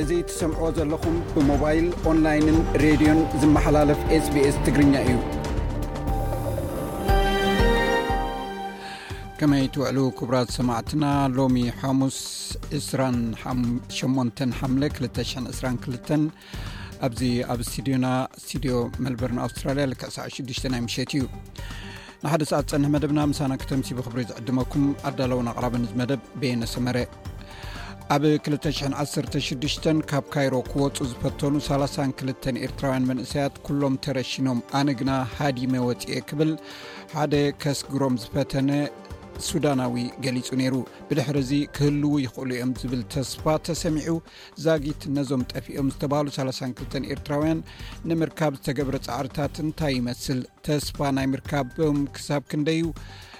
እዚ ትሰምዕዎ ዘለኹም ብሞባይል ኦንላይንን ሬድዮን ዝመሓላለፍ ስbስ ትግርኛ እዩ ከመይ ትውዕሉ ክቡራት ሰማዕትና ሎሚ ሓሙስ 28 ሓምለ 222 ኣብዚ ኣብ ስድዮና ስድዮ መልበርን ኣውስትራልያ ልክዕ ሰዕ 6ዱሽ ናይ ምሸት እዩ ንሓደ ሰዓት ፀንሕ መደብና ምሳና ክተምሲ ብክብሪ ዝዕድመኩም ኣዳለውን ኣቕራብን ዝመደብ ቤነ ሰመረ ኣብ 216 ካብ ካይሮ ክወፁ ዝፈተኑ 32 ኤርትራውያን መንእሰያት ኩሎም ተረሽኖም ኣነ ግና ሃዲመ ወፅኤ ክብል ሓደ ከስግሮም ዝፈተነ ሱዳናዊ ገሊፁ ነይሩ ብድሕሪ እዚ ክህልው ይኽእሉ እዮም ዝብል ተስፋ ተሰሚዑ ዛጊት ነዞም ጠፊኦም ዝተባሃሉ 32 ኤርትራውያን ንምርካብ ዝተገብረ ፃዕርታት እንታይ ይመስል ተስፋ ናይ ምርካብም ክሳብ ክንደዩ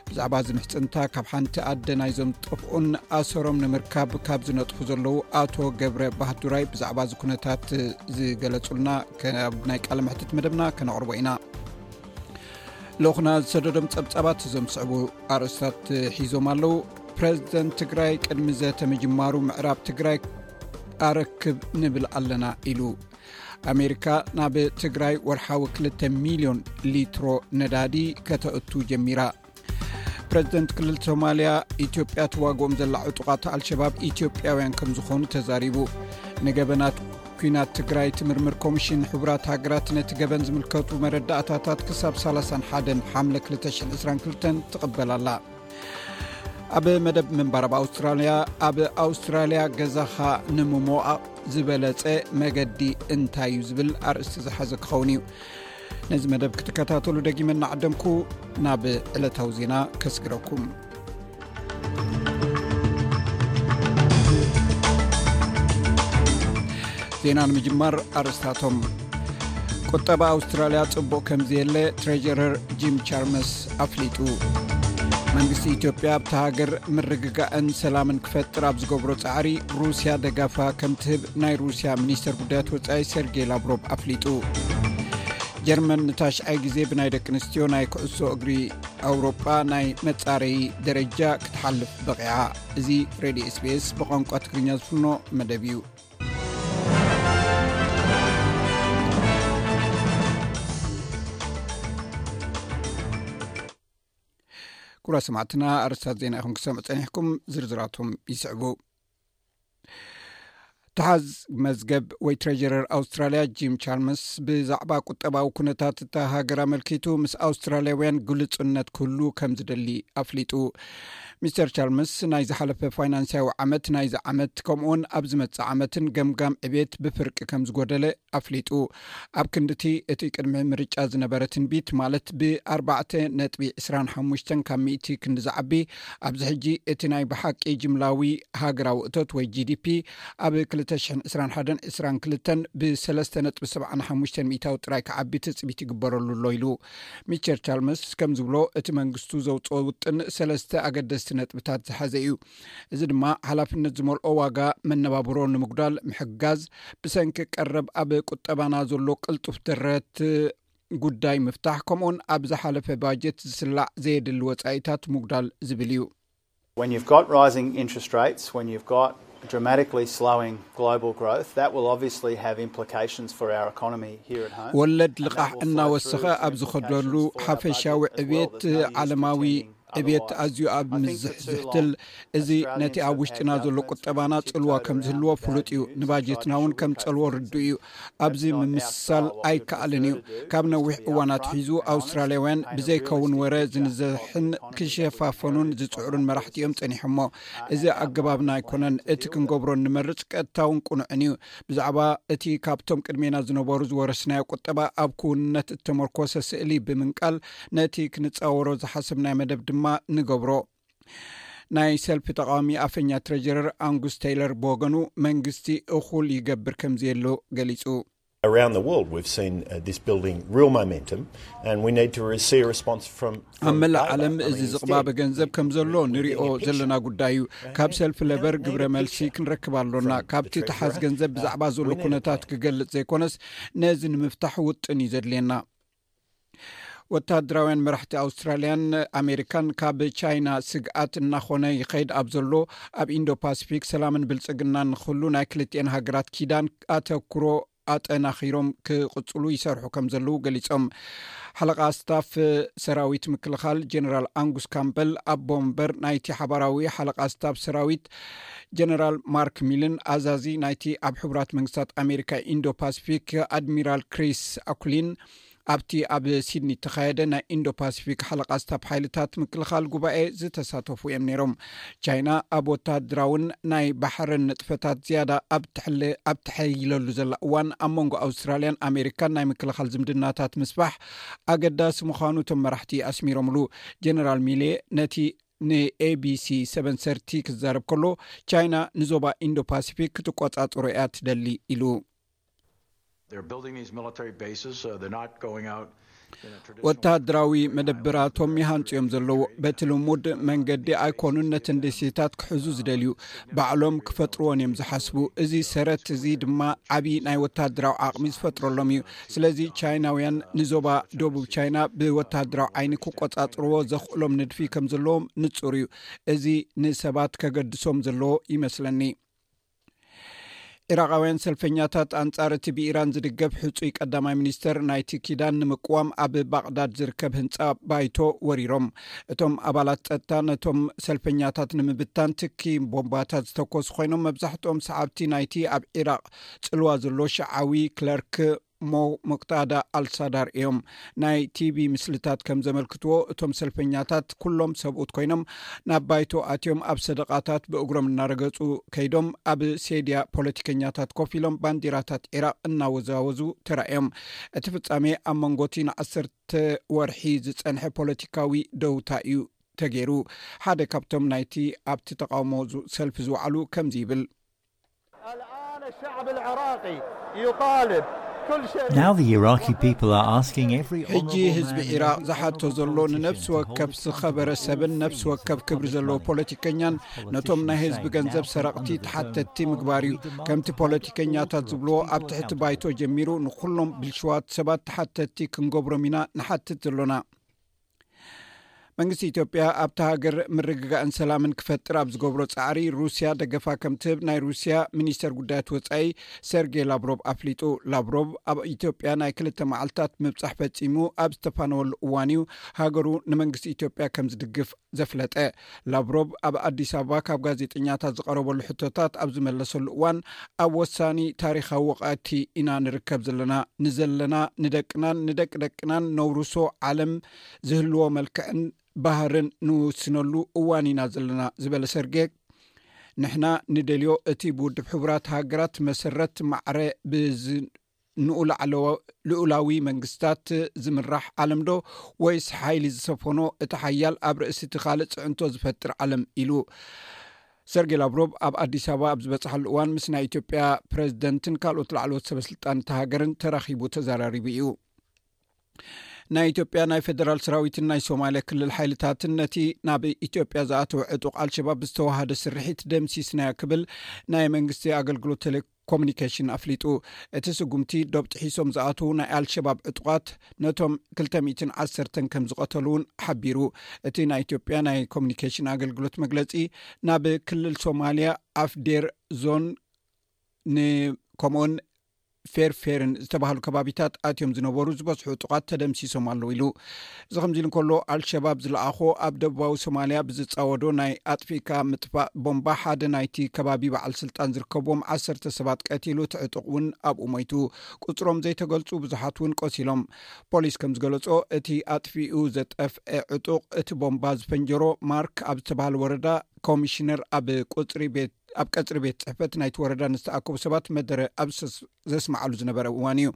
ብዛዕባ እዚ ምሕፅንታ ካብ ሓንቲ ኣደ ናይዞም ጠፍኡን ኣሰሮም ንምርካብ ካብ ዝነጥፉ ዘለዉ ኣቶ ገብረ ባህዱራይ ብዛዕባ እዚ ኩነታት ዝገለፁልና ናይ ቃል ምሕትት መደብና ከነቕርቦ ኢና ሎኹና ዝሰደዶም ፀብፃባት እዞም ዝስዕቡ ኣርእስታት ሒዞም ኣለው ፕረዚደንት ትግራይ ቅድሚ ዘተ ምጅማሩ ምዕራብ ትግራይ ኣረክብ ንብል ኣለና ኢሉ ኣሜሪካ ናብ ትግራይ ወርሓዊ 2 ሚልዮን ሊትሮ ነዳዲ ከተእቱ ጀሚራ ፕረዚደንት ክልል ሶማልያ ኢትዮጵያ ትዋግኦም ዘላ ዕጡቓት ኣልሸባብ ኢትዮጵያውያን ከም ዝኾኑ ተዛሪቡ ንገበናት ኩናት ትግራይ ትምርምር ኮሚሽን ሕቡራት ሃገራት ነቲ ገበን ዝምልከቱ መረዳእታታት ክሳብ 31 ሓምለ 222 ትቕበል ኣላ ኣብ መደብ ምንባርብ ኣውስትራልያ ኣብ ኣውስትራልያ ገዛኻ ንምሞቕ ዝበለፀ መገዲ እንታይ እዩ ዝብል ኣርእስቲ ዝሓዘ ክኸውን እዩ ነዚ መደብ ክትከታተሉ ደጊመ ናዓደምኩ ናብ ዕለታዊ ዜና ከስግረኩም ዜና ንምጅማር ኣርስታቶም ቁጠባ ኣውስትራልያ ጽቡቕ ከምዘየለ ትሬጀረር ጂም ቻርመስ ኣፍሊጡ መንግስቲ ኢትዮጵያ ኣብቲ ሃገር ምርግጋእን ሰላምን ክፈጥር ኣብ ዝገብሮ ጻዕሪ ሩስያ ደጋፋ ከምትህብ ናይ ሩስያ ሚኒስተር ጉዳያት ወፃኢ ሰርጌይ ላብሮብ ኣፍሊጡ ጀርመን ንታሽዓይ ግዜ ብናይ ደቂ ኣንስትዮ ናይ ክዕሶ እግሪ ኣውሮጳ ናይ መፃረዪ ደረጃ ክትሓልፍ በቂዓ እዚ ሬድዮ ስቤስ ብቋንቋ ትግርኛ ዝፍኖ መደብ እዩ ኩራ ሰማዕትና ኣርስታት ዜና ይኹም ክሰምዑ ፀኒሕኩም ዝርዝራቶም ይስዕቡ ተሓዝ መዝገብ ወይ ትረጀረር ኣውስትራልያ ጂም ቻርምስ ብዛዕባ ቁጠባዊ ኩነታት እታ ሃገር ኣመልኪቱ ምስ ኣውስትራልያውያን ግልፁነት ክህሉ ከም ዝደሊ ኣፍሊጡ ሚስተር ቻርምስ ናይ ዝሓለፈ ፋይናንስያዊ ዓመት ናይዚ ዓመት ከምኡውን ኣብ ዝመፅእ ዓመትን ገምጋም ዕቤት ብፍርቂ ከም ዝጎደለ ኣፍሊጡ ኣብ ክንድቲ እቲ ቅድሚ ምርጫ ዝነበረ ትንቢት ማለት ብ ኣርባዕተ ነጥቢ ዕስራን ሓሙሽተን ካብ ሚእቲ ክንዲ ዝዓቢ ኣብዚ ሕጂ እቲ ናይ ብሓቂ ጅምላዊ ሃገራዊ እቶት ወይ gdp ኣብ ክልተ ሽሕን ዕስራን ሓደን ዕስራን ክልተን ብ ሰለስተ ነጥቢ ሰብዓን ሓሙሽተን ሚእታዊ ጥራይ ክዓቢ ትጽቢት ይግበረሉ ኣሎ ኢሉ ሚስተር ቻልመስ ከም ዝብሎ እቲ መንግስቱ ዘውጽኦ ውጥን ሰለስተ ኣገደስቲ ነጥብታት ዝሓዘ እዩ እዚ ድማ ሓላፍነት ዝመልኦ ዋጋ መነባብሮ ንምጉዳል ምሕጋዝ ብሰንኪ ቀረብ ኣብ ቁጠባና ዘሎ ቅልጡፍ ድረት ጉዳይ ምፍታሕ ከምኡውን ኣብ ዝሓለፈ ባጀት ዝስላዕ ዘየድሊ ወፃኢታት ምጉዳል ዝብል እዩ ወለድ ልቓሕ እናወሰኸ ኣብ ዝኸደሉ ሓፈሻዊ ዕብት ዓለማዊ ዕብየት ኣዝዩ ኣብ ምዝሕ ዝሕትል እዚ ነቲ ኣብ ውሽጢና ዘሎ ቁጠባና ፅልዋ ከም ዝህልዎ ፍሉጥ እዩ ንባጀትና እውን ከም ፀልዎ ርዱእ እዩ ኣብዚ ምምስሳል ኣይከኣልን እዩ ካብ ነዊሕ እዋናት ሒዙ ኣውስትራልያውያን ብዘይከውን ወረ ዝንዘሕን ክሸፋፈኑን ዝፅዕሩን መራሕቲ እዮም ፀኒሖሞ እዚ ኣገባብና ኣይኮነን እቲ ክንገብሮ እንመርፅ ቀጥታውን ቁኑዕን እዩ ብዛዕባ እቲ ካብቶም ቅድሜና ዝነበሩ ዝወረስናዮ ቁጠባ ኣብ ክውንነት እተመርኮሰ ስእሊ ብምንቃል ነቲ ክንፃወሮ ዝሓሰብናይ መደብ ድማ ንገብሮ ናይ ሰልፊ ተቃዋሚ ኣፈኛ ትረጀረር ኣንጉስ ተይለር ብወገኑ መንግስቲ እኹል ይገብር ከምዘየሎ ገሊፁ ኣብ መላእ ዓለም እዚ ዝቕባበ ገንዘብ ከም ዘሎ ንሪኦ ዘለና ጉዳይ እዩ ካብ ሰልፊ ለበር ግብረ መልሲ ክንረክብ ኣሎና ካብቲ ተሓዝ ገንዘብ ብዛዕባ ዘሎ ኩነታት ክገልፅ ዘይኮነስ ነዚ ንምፍታሕ ውጥን እዩ ዘድልየና ወተሃደራውያን መራሕቲ ኣውስትራልያን ኣሜሪካን ካብ ቻይና ስግኣት እናኾነ ይኸይድ ኣብ ዘሎ ኣብ ኢንዶ ፓስፊክ ሰላምን ብልፅግና ንክህሉ ናይ ክልትኤን ሃገራት ኪዳን ኣተኩሮ ኣጠናኺሮም ክቕፅሉ ይሰርሑ ከም ዘለዉ ገሊፆም ሓለቃ ስታፍ ሰራዊት ምክልኻል ጀነራል ኣንጉስ ካምበል ኣቦ ምበር ናይቲ ሓባራዊ ሓለቃ ስታፍ ሰራዊት ጀነራል ማርክ ሚልን ኣዛዚ ናይቲ ኣብ ሕቡራት መንግስታት ኣሜሪካ ኢንዶ ፓስፊክ ኣድሚራል ክሪስ ኣኩሊን ኣብቲ ኣብ ሲድኒ እተካየደ ናይ ኢንዶ ፓስፊክ ሓለቃ ስታፍ ሓይልታት ምክልኻል ጉባኤ ዝተሳተፉ እዮም ነይሮም ቻይና ኣብ ወተሃድራውን ናይ ባሕርን ንጥፈታት ዝያዳ ኣብ ትሐይለሉ ዘላ እዋን ኣብ መንጎ ኣውስትራልያን ኣሜሪካን ናይ ምክልኻል ዝምድናታት ምስባሕ ኣገዳሲ ምዃኑ እቶም መራሕቲ ኣስሚሮምሉ ጀነራል ሚሌ ነቲ ንኤቢሲ ሰቨን ሰርቲ ክዛረብ ከሎ ቻይና ንዞባ ኢንዶ ፓሲፊክ ክትቆፃፀሮ እያ ትደሊ ኢሉ። ወታደራዊ መደብራቶም ይሃንፅዮም ዘለዎ በቲ ልሙድ መንገዲ ኣይኮኑን ነተን ደሴታት ክሕዙ ዝደልዩ ባዕሎም ክፈጥርዎን እዮም ዝሓስቡ እዚ ሰረት እዚ ድማ ዓብዪ ናይ ወታደራዊ ዓቕሚ ዝፈጥረሎም እዩ ስለዚ ቻይናውያን ንዞባ ደቡብ ቻይና ብወተሃደራዊ ዓይኒ ክቆፃፅርዎ ዘኽእሎም ንድፊ ከም ዘለዎም ንፁር እዩ እዚ ንሰባት ከገድሶም ዘለዎ ይመስለኒ ኢራቃውያን ሰልፈኛታት ኣንጻር እቲ ብኢራን ዝድገፍ ሕፁይ ቀዳማይ ሚኒስተር ናይቲ ኪዳን ንምቅዋም ኣብ ባቅዳድ ዝርከብ ህንፃ ባይቶ ወሪሮም እቶም ኣባላት ፀጥታ ነቶም ሰልፈኛታት ንምብታን ትኪ ቦምባታት ዝተኮሱ ኮይኖም መብዛሕትኦም ሰዓብቲ ናይቲ ኣብ ዒራቅ ፅልዋ ዘሎ ሸዓዊ ክለርክ ሞ ሞቅታዳ ኣልሳዳር እዮም ናይ ቲቪ ምስልታት ከም ዘመልክትዎ እቶም ሰልፈኛታት ኩሎም ሰብኡት ኮይኖም ናብ ባይቶ ኣትዮም ኣብ ሰደቃታት ብእግሮም እናረገፁ ከይዶም ኣብ ሴድያ ፖለቲከኛታት ኮፍ ኢሎም ባንዲራታት ዒራቅ እናወዛወዙ ተራእዮም እቲ ፍፃሜ ኣብ መንጎቲ ንዓሰርተ ወርሒ ዝፀንሐ ፖለቲካዊ ደውታ እዩ ተገይሩ ሓደ ካብቶም ናይቲ ኣብቲ ተቃውሞ ሰልፊ ዝውዓሉ ከምዚ ይብል ሕጂ ህዝቢ ዒራቕ ዝሓቶ ዘሎ ንነብሲ ወከፍ ዝኸበረ ሰብን ነብሲ ወከፍ ክብሪ ዘለዎ ፖለቲከኛን ነቶም ናይ ህዝቢ ገንዘብ ሰረቕቲ ተሓተቲ ምግባር እዩ ከምቲ ፖለቲከኛታት ዝብልዎ ኣብ ትሕቲ ባይቶ ጀሚሩ ንኩሎም ብልሽዋት ሰባት ተሓተቲ ክንገብሮም ኢና ንሓትት ዘሎና መንግስቲ ኢትዮጵያ ኣብቲ ሃገር ምርግጋእን ሰላምን ክፈጥር ኣብ ዝገብሮ ፃዕሪ ሩስያ ደገፋ ከም ትህብ ናይ ሩስያ ሚኒስተር ጉዳያት ወፃኢ ሰርጌ ላብሮብ ኣፍሊጡ ላብሮብ ኣብ ኢትዮጵያ ናይ ክልተ መዓልትታት ምብፃሕ ፈፂሙ ኣብ ዝተፋነወሉ እዋን እዩ ሃገሩ ንመንግስቲ ኢትዮጵያ ከም ዝድግፍ ዘፍለጠ ላቭሮቭ ኣብ ኣዲስ ኣበባ ካብ ጋዜጠኛታት ዝቐረበሉ ሕቶታት ኣብ ዝመለሰሉ እዋን ኣብ ወሳኒ ታሪኻዊ ወቓቲ ኢና ንርከብ ዘለና ንዘለና ንደቅናን ንደቂ ደቅናን ነውርሶ ዓለም ዝህልዎ መልክዕን ባህርን ንውስነሉ እዋን ኢና ዘለና ዝበለ ሰርጌግ ንሕና ንደልዮ እቲ ብውድብ ሕቡራት ሃገራት መሰረት ማዕረ ንኡላዕለዎ ልኡላዊ መንግስታት ዝምራሕ ዓለምዶ ወይስ ሓይሊ ዝሰፈኖ እቲ ሓያል ኣብ ርእሲ እቲ ካልእ ፅዕንቶ ዝፈጥር ዓለም ኢሉ ሰርጌ ላቭሮቭ ኣብ ኣዲስ ኣበባ ኣብ ዝበፅሓሉ እዋን ምስ ናይ ኢትዮጵያ ፕረዚደንትን ካልኦት ላዕለዎት ሰበስልጣን እቲ ሃገርን ተራኺቡ ተዘራሪቡ እዩ ናይ ኢትዮጵያ ናይ ፌደራል ሰራዊትን ናይ ሶማልያ ክልል ሓይልታትን ነቲ ናብ ኢትዮጵያ ዝኣተወ ዕጡቅ ኣልሸባብ ብዝተዋሃደ ስርሒት ደምሲስናዮ ክብል ናይ መንግስቲ ኣገልግሎት ኮሙኒኬሽን ኣፍሊጡ እቲ ስጉምቲ ዶብ ጥሒሶም ዝኣትዉ ናይ ኣልሸባብ ዕጡቓት ነቶም 210 ከም ዝቐተሉ እውን ሓቢሩ እቲ ናይ ኢትዮጵያ ናይ ኮሙኒኬሽን ኣገልግሎት መግለፂ ናብ ክልል ሶማልያ ኣፍዴር ዞን ንከምኡውን ፌርፌርን ዝተባሃሉ ከባቢታት ኣትዮም ዝነበሩ ዝበዝሑ ዕጡቓት ተደምሲሶም ኣለዉ ኢሉ እዚ ከምዚ ኢሉ እንከሎ ኣልሸባብ ዝለኣኾ ኣብ ደቡባዊ ሶማልያ ብዝፃወዶ ናይ ኣጥፊእካ ምጥፋእ ቦምባ ሓደ ናይቲ ከባቢ በዓል ስልጣን ዝርከብዎም ዓሰርተ ሰባት ቀቲሉ እቲ ዕጡቕ እውን ኣብኡ ሞይቱ ቁፅሮም ዘይተገልፁ ብዙሓት እውን ቆሲሎም ፖሊስ ከም ዝገለፆ እቲ ኣጥፊኡ ዘጠፍአ ዕጡቕ እቲ ቦምባ ዝፈንጀሮ ማርክ ኣብ ዝተባሃለ ወረዳ ኮሚሽነር ኣብ ቁፅሪ ቤት ኣብ ቀፅሪ ቤት ፅሕፈት ናይቲ ወረዳ ንዝተኣከቡ ሰባት መደረ ኣብ ዘስምዓሉ ዝነበረ እዋን እዩ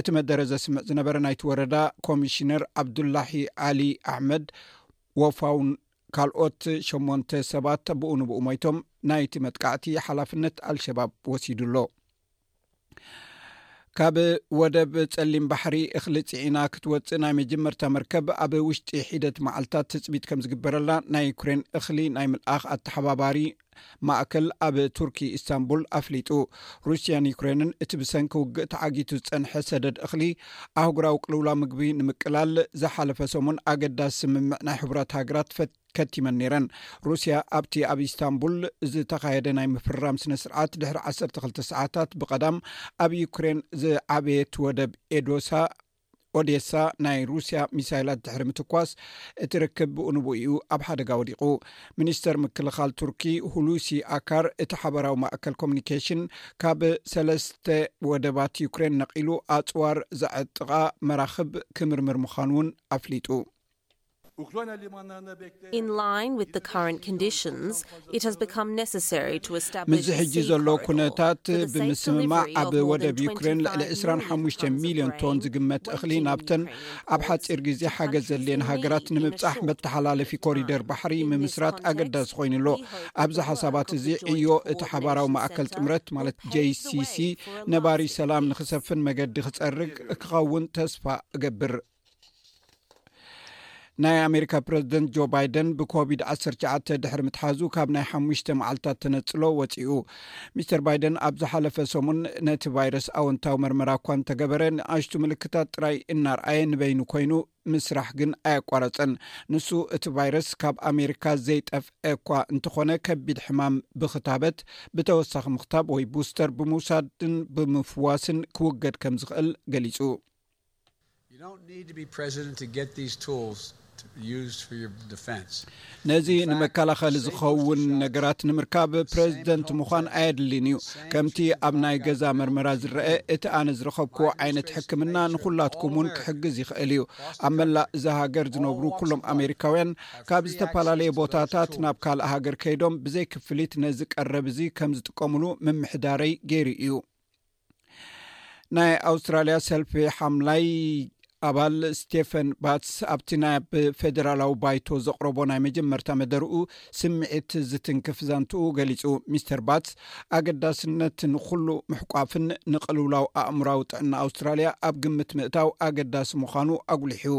እቲ መደረ ዘስምዕ ዝነበረ ናይቲ ወረዳ ኮሚሽነር ዓብዱላሂ ዓሊ ኣሕመድ ወፋውን ካልኦት ሸሞንተ ሰባት ብኡ ንብኡ ሞይቶም ናይቲ መጥቃዕቲ ሓላፍነት ኣልሸባብ ወሲዱ ኣሎ ካብ ወደብ ጸሊም ባሕሪ እኽሊ ፅዒና ክትወፅእ ናይ መጀመርታ መርከብ ኣብ ውሽጢ ሒደት መዓልትታት ትፅቢት ከም ዝግበረላ ናይ ዩክሬን እኽሊ ናይ ምልኣኽ ኣተሓባባሪ ማእከል ኣብ ቱርኪ ኢስታንቡል ኣፍሊጡ ሩስያን ዩክሬንን እቲ ብሰንኪ ውግእ ተዓጊቱ ዝፀንሐ ሰደድ እኽሊ ኣህጉራዊ ቅልውላ ምግቢ ንምቅላል ዝሓለፈ ሰሙን ኣገዳሲ ስምምዕ ናይ ሕቡራት ሃገራት ፈት ከቲመን ነይረን። ሩስያ ኣብቲ ኣብ ኢስታንቡል ዝተኻየደ ናይ ምፍርራም ስነ ስርዓት ድሕሪ ዓሰርተ ክልተ ሰዓታት ብቐዳም ኣብ ዩክሬን ዝዓበየት ወደብ ኤዶሳ ኦዴሳ ናይ ሩስያ ሚሳይላት ድሕሪ ምትኳስ እቲ ርክብ ብኡ ንብኡ እዩ ኣብ ሓደጋ ወዲቑ ሚኒስተር ምክልኻል ቱርኪ ሁሉሲ ኣካር እቲ ሓበራዊ ማእከል ኮሚኒኬሽን ካብ ሰለስተ ወደባት ዩክሬን ነቒሉ ኣፅዋር ዘዐጥቓ መራኽብ ክምርምር ምዃኑ እውን ኣፍሊጡ ምስዚ ሕጂ ዘሎ ኩነታት ብምስምማዕ ኣብ ወደብ ዩክሬን ልዕሊ 25 ሚልዮን ቶን ዝግመት እኽሊ ናብተን ኣብ ሓፂር ግዜ ሓገዝ ዘድልየን ሃገራት ንምብፃሕ መተሓላለፊ ኮሪደር ባሕሪ ምምስራት ኣገዳሲ ኮይኑ ኣሎ ኣብዚ ሓሳባት እዚ ዕዮ እቲ ሓባራዊ ማእከል ጥምረት ማለት jሲሲ ነባሪ ሰላም ንክሰፍን መገዲ ክፀርግ ክኸውን ተስፋ እገብር ናይ ኣሜሪካ ፕረዚደንት ጆ ባይደን ብኮቪድ 1ሰ ድሕሪ ምትሓዙ ካብ ናይ ሓሙሽተ መዓልትታት ተነፅሎ ወፂኡ ሚስተር ባይደን ኣብ ዝሓለፈ ሰሙን ነቲ ቫይረስ ኣወንታዊ መርመራ እኳ እንተገበረ ንኣሽቱ ምልክታት ጥራይ እናርኣየ ንበይኑ ኮይኑ ምስራሕ ግን ኣየቋረፀን ንሱ እቲ ቫይረስ ካብ ኣሜሪካ ዘይጠፍዐ እኳ እንተኾነ ከቢድ ሕማም ብክታበት ብተወሳኺ ምክታብ ወይ ቡስተር ብምውሳድን ብምፍዋስን ክውገድ ከም ዝኽእል ገሊፁ ነዚ ንመከላኸሊ ዝኸውን ነገራት ንምርካብ ፕረዚደንት ምዃን ኣየድሊን እዩ። ከምቲ ኣብ ናይ ገዛ መርመራ ዝረኣ፣ እቲ ኣነ ዝረኸብክዎ ዓይነት ሕክምና ንዅላትኩም እውን ክሕግዝ ይኽእል እዩ። ኣብ መላእ እዛ ሃገር ዝነብሩ ኵሎም ኣመሪካውያን ካብ ዝተፈላለየ ቦታታት ናብ ካልእ ሃገር ከይዶም ብዘይ ክፍሊት ነዚ ቀረብ እዚ ከም ዝጥቀሙሉ ምምሕዳረይ ገይሩ እዩ። ናይ ኣውስትራልያ ሰልፊ ሓምላይ ኣባል ስቴፈን ባትስ ኣብቲ ናይ ኣብ ፌደራላዊ ባይቶ ዘቕረቦ ናይ መጀመርታ መደርኡ ስምዒት ዝትንክፍ ዛንትኡ ገሊጹ ሚስተር ባትስ ኣገዳስነት ንኩሉ ምሕቋፍን ንቅልውላው ኣእምራዊ ጥዕና ኣውስትራልያ ኣብ ግምት ምእታው ኣገዳሲ ምዃኑ ኣጉሊሑ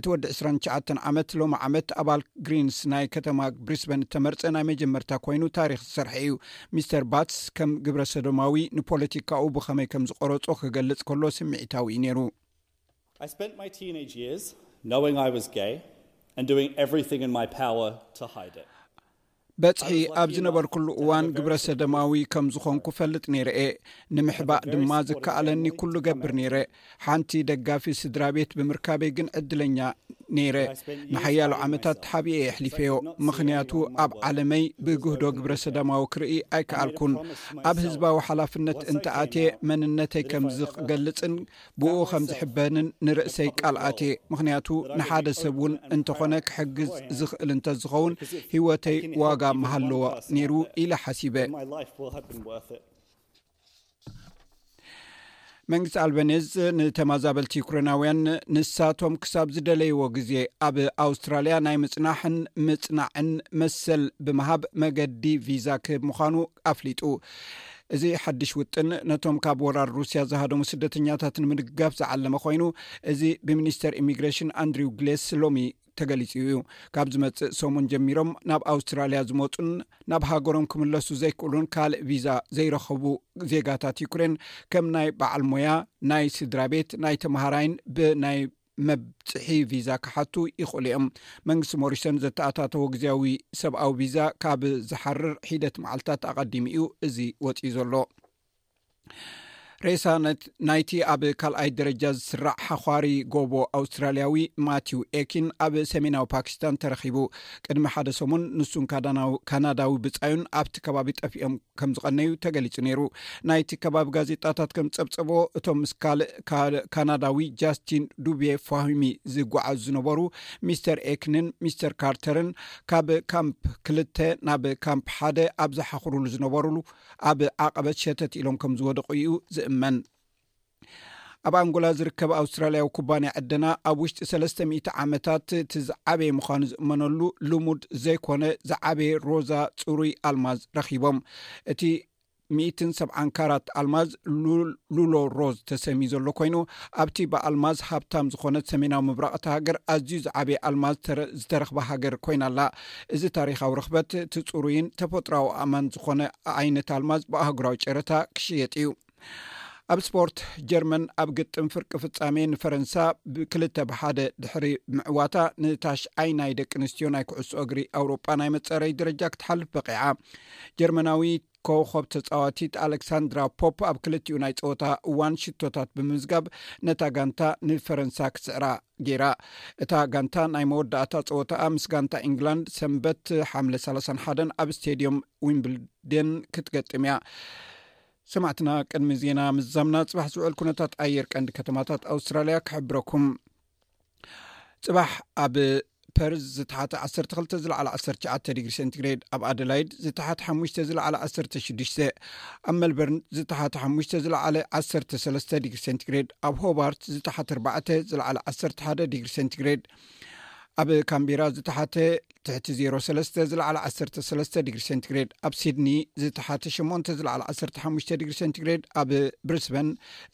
እቲ ወዲ 29 ዓመት ሎሚ ዓመት ኣባል ግሪንስ ናይ ከተማ ብሪስበን እተመርፀ ናይ መጀመርታ ኮይኑ ታሪክ ዝሰርሐ እዩ ሚስተር ባትስ ከም ግብረ ሰዶማዊ ንፖለቲካኡ ብኸመይ ከም ዝቆረጾ ክገልጽ ከሎ ስምዒታዊ እዩ ነይሩ። በጽሒ ኣብ ዝነበርኩሉ እዋን ግብረ ሰደማዊ ከም ዝኾንኩ ፈልጥ ነይረ እየ ንምሕባእ ድማ ዝከኣለኒ ኩሉ ገብር ነይረ ሓንቲ ደጋፊ ስድራ ቤት ብምርካበይ ግን ዕድለኛ ነይረ ንሓያሉ ዓመታት ተሓቢኤ የሕሊፈዮ ምኽንያቱ ኣብ ዓለመይ ብግህዶ ግብረ ሰዳማዊ ክርኢ ኣይከኣልኩን ኣብ ህዝባዊ ሓላፍነት እንተኣትየ መንነተይ ከም ዝገልፅን ብኡ ከም ዝሕበንን ንርእሰይ ቃልኣት እየ ምኽንያቱ ንሓደ ሰብ እውን እንተኾነ ክሕግዝ ዝኽእል እንተዝኸውን ሂወተይ ዋጋ ምሃለዎ ነይሩ ኢለ ሓሲበ መንግስቲ ኣልበኔዝ ንተማዛበልቲ ዩክሬናውያን ንሳቶም ክሳብ ዝደለይዎ ግዜ ኣብ ኣውስትራልያ ናይ ምፅናሕን ምፅናዕን መሰል ብምሃብ መገዲ ቪዛ ክህብ ምዃኑ ኣፍሊጡ እዚ ሓድሽ ውጥን ነቶም ካብ ወራር ሩስያ ዝሃደሙ ስደተኛታት ንምድጋፍ ዝዓለመ ኮይኑ እዚ ብሚኒስተር ኢሚግሬሽን ኣንድሪው ግሌስ ሎሚ ተገሊጹ እዩ ካብ ዝመጽእ ሰሙን ጀሚሮም ናብ ኣውስትራልያ ዝመፁን ናብ ሃገሮም ክምለሱ ዘይክእሉን ካልእ ቪዛ ዘይረኸቡ ዜጋታት ዩክሬን ከም ናይ በዓል ሞያ ናይ ስድራ ቤት ናይ ተምሃራይን ብናይ መብፅሒ ቪዛ ክሓቱ ይኽእሉ እዮም መንግስቲ ሞሪሰን ዘተኣታተወ ግዜያዊ ሰብኣዊ ቪዛ ካብ ዝሓርር ሒደት መዓልትታት ኣቐዲሙ እዩ እዚ ወፅኢ ዘሎ ሬሳ ናይቲ ኣብ ካልኣይ ደረጃ ዝስራዕ ሓዃሪ ጎቦ ኣውስትራልያዊ ማቲው ኤኪን ኣብ ሰሜናዊ ፓኪስታን ተረኪቡ ቅድሚ ሓደ ሰሙን ንሱን ካናዳዊ ብፃዩን ኣብቲ ከባቢ ጠፊኦም ከም ዝቀነዩ ተገሊፁ ነይሩ ናይቲ ከባቢ ጋዜጣታት ከም ፀብፀቦ እቶም ምስ ካልእ ካናዳዊ ጃስቲን ዱቤ ፋሂሚ ዝጓዓዙ ዝነበሩ ሚስተር ኤኪንን ሚስተር ካርተርን ካብ ካምፕ ክልተ ናብ ካምፕ ሓደ ኣብ ዝሓክሩሉ ዝነበሩሉ ኣብ ዓቐበት ሸተት ኢሎም ከም ዝወደቑ እዩ ዝእመን ኣብ ኣንጎላ ዝርከብ ኣውስትራልያዊ ኩባንያ ዕደና ኣብ ውሽጢ 3ለስተ00 ዓመታት እቲ ዝዓበየ ምዃኑ ዝእመነሉ ልሙድ ዘይኮነ ዝዓበየ ሮዛ ፅሩይ ኣልማዝ ረኪቦም እቲ 1ሰ0 ካራት ኣልማዝ ሉሎ ሮዝ ተሰሚዩ ዘሎ ኮይኑ ኣብቲ ብኣልማዝ ሃብታም ዝኮነት ሰሜናዊ ምብራቅ እቲ ሃገር ኣዝዩ ዝዓበየ ኣልማዝ ዝተረክባ ሃገር ኮይና ኣላ እዚ ታሪኻዊ ርኽበት እቲ ፅሩይን ተፈጥሮዊ ኣእማን ዝኾነ ዓይነት ኣልማዝ ብኣህጉራዊ ጨረታ ክሽየጥ እዩ። ኣብ ስፖርት ጀርመን ኣብ ግጥም ፍርቂ ፍጻሜ ንፈረንሳ ብክልተ ብሓደ ድሕሪ ምዕዋታ ንታሽዓይ ናይ ደቂ ኣንስትዮ ናይ ኩዕሶ እግሪ ኣውሮጳ ናይ መጻረይ ደረጃ ክትሓልፍ በቒዓ ጀርመናዊ ኮኾብ ተጻዋቲት ኣሌክሳንድራ ፖፕ ኣብ ክልቲኡ ናይ ጸወታ እዋን ሽቶታት ብምምዝጋብ ነታ ጋንታ ንፈረንሳ ክስዕራ ገይራ እታ ጋንታ ናይ መወዳእታ ጸወታኣ ምስ ጋንታ ኢንግላንድ ሰንበት ሓምለ 31 ኣብ ስቴድዮም ዊምብልደን ክትገጥም እያ ሰማዕትና ቅድሚ ዜና ምዛምና ፅባሕ ዝውዕል ኩነታት ኣየር ቀንዲ ከተማታት ኣውስትራልያ ክሕብረኩም ፅባሕ ኣብ ፐርዝ ዝተሓተ ዓሰርተ ክልተ ዝለዓለ ዓሰርተ ትሸዓተ ዲግሪ ሴንትግሬድ ኣብ ኣደላይድ ዝተሓት ሓሙሽተ ዝለዓለ ዓሰርተ ሽዱሽተ ኣብ መልበርን ዝተሓት ሓሙሽተ ዝለዓለ ዓሰርተ ሰለስተ ዲግሪ ሴንትግሬድ ኣብ ሆባርት ዝተሓት ኣርባዕተ ዝለዓለ ዓሰርተ ሓደ ዲግሪ ሴንትግሬድ ኣብ ካምቢራ ዝተሓተ ትሕቲ ዜሮ ሰለስተ ዝለዕሊ ዓሰርተ ሰለስተ ዲግሪ ሴንቲግሬድ ኣብ ሲድኒ ዝተሓተ ሸሞንተ ዝለዕሊ ዓሰርተ ሓሙሽተ ዲግሪ ሴንቲግሬድ ኣብ ብሪስበን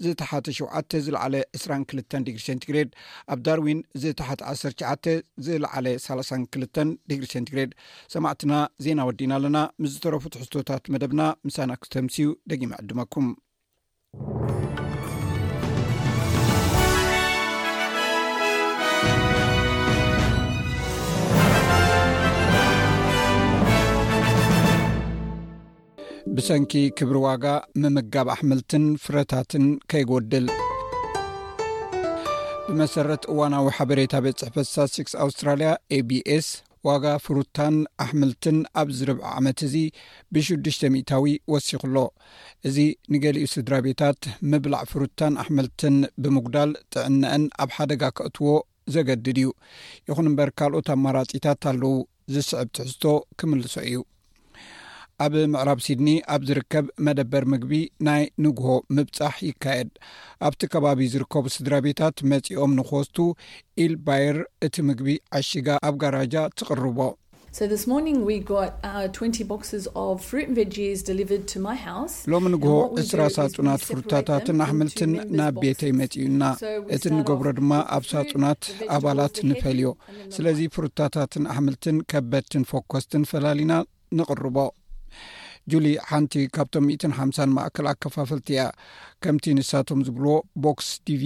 ዝተሓተ ሸውዓተ ዝለዓለ እስራን ክልተን ዲግሪ ሴንቲግሬድ ኣብ ዳርዊን ዝተሓተ ዓሰርተ ሸዓተ ዝለዓለ ሳላሳን ክልተን ዲግሪ ሴንቲግሬድ ሰማዕትና ዜና ወዲና ኣለና ምስ ዝተረፉ ትሕዝቶታት መደብና ምሳና ክስተምስዩ ደጊመ ዕድመኩም ብሰንኪ ክብሪ ዋጋ ምምጋብ ኣሕምልትን ፍረታትን ከይጎድል ብመሰረት እዋናዊ ሓበሬታ ቤት ፅሕፈት ሳስክስ ኣውስትራልያ abs ዋጋ ፍሩታን ኣሕምልትን ኣብዚ ርብዒ ዓመት እዚ ብሽዱሽተ ሚእታዊ ወሲኹ ኣሎ። እዚ ንገሊኡ ስድራቤታት ምብላዕ ፍሩታን ኣሕምልትን ብምጉዳል ጥዕነኣን ኣብ ሓደጋ ከእትዎ ዘገድድ እዩ። ይኹን እምበር ካልኦት ኣማራጺታት ኣለዉ። ዝስዕብ ትሕዝቶ ክምልሶ እዩ። ኣብ ምዕራብ ሲድኒ ኣብ ዝርከብ መደበር ምግቢ ናይ ንግሆ ምብፃሕ ይካየድ ኣብቲ ከባቢ ዝርከቡ ስድራ ቤታት መፂኦም ንክወስቱ ኢል ባየር እቲ ምግቢ ዓሽጋ ኣብ ጋራጃ ትቕርቦ ሎሚ ንግሆ እስራ ሳጹናት ፍሩታታትን ኣሕምልትን ናብ ቤተይ መጺኡና እቲ እንገብሮ ድማ ኣብ ሳጹናት ኣባላት ንፈልዮ ስለዚ ፍሩታታትን ኣሕምልትን ከበድትን ፎኮስትን ፈላሊና ንቕርቦ ጁሊ ሓንቲ ካብቶም ሚትን ሓምሳን ማእከል ኣከፋፈልቲ እያ ከምቲ ንሳቶም ዝብልዎ ቦክስ ቲቪ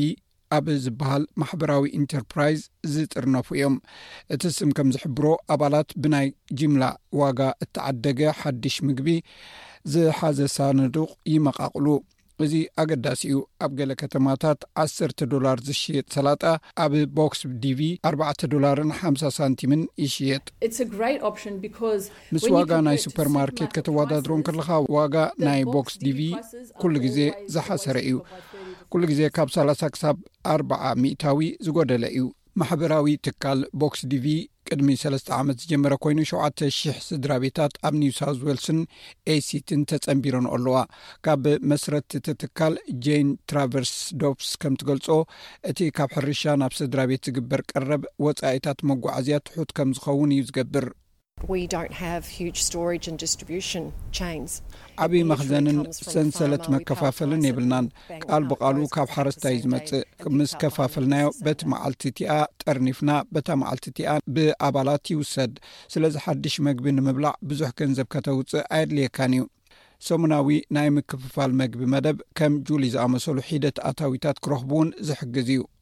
ኣብ ዝበሃል ማሕበራዊ ኢንተርፕራይዝ ዝጥርነፉ እዮም እቲ ስም ከም ዝሕብሮ ኣባላት ብናይ ጂምላ ዋጋ እተዓደገ ሓድሽ ምግቢ ዝሓዘ ሳንዱቅ ይመቃቕሉ እዚ ኣገዳሲ እዩ ኣብ ገለ ከተማታት ዓሰርተ ዶላር ዝሽየጥ ሰላጣ ኣብ ቦክስ ዲቪ ኣርባዕተ ዶላርን ሓምሳ ሳንቲምን ይሽየጥ። ምስ ዋጋ ናይ ሱፐር ማርኬት ከተወዳድሮ ከለኻ ዋጋ ናይ ቦክስ ዲቪ ኩሉ ግዜ ዝሓሰረ እዩ። ኩሉ ግዜ ካብ ሰላሳ ክሳብ ኣርባዓ ሚእታዊ ዝጎደለ እዩ። ማሕበራዊ ትካል ቦክስ ዲቪ ቅድሚ ሰለስተ ዓመት ዝጀመረ ኮይኑ ሸውዓተ ሽሕ ስድራ ቤታት ኣብ ኒው ሳውት ዌልስን ኤሲትን ተፀንቢረን ኣለዋ ካብ መስረት እቲ ትካል ጄን ትራቨርስ ዶፕስ ከም ትገልፆ እቲ ካብ ሕርሻ ናብ ስድራ ቤት ዝግበር ቀረብ ወፃኢታት መጓዓዝያ ትሑት ከም ዝኸውን እዩ ዝገብር ዓብዪ መኽዘንን ሰንሰለት መከፋፈልን የብልናን ቃል ብቓሉ ካብ ሓረስታይ እዩ ዝመፅእ ምስ ከፋፈልናዮ በቲ መዓልቲ እቲኣ ጠርኒፍና በታ መዓልቲ እቲኣ ብኣባላት ይውሰድ ስለዚ ሓድሽ መግቢ ንምብላዕ ብዙሕ ገንዘብ ከተውፅእ ኣየድልየካን እዩ ሰሙናዊ ናይ ምክፍፋል መግቢ መደብ ከም ጁሊ ዝኣመሰሉ ሒደት ኣታዊታት ክረኽቡ እውን ዝሕግዝ እዩ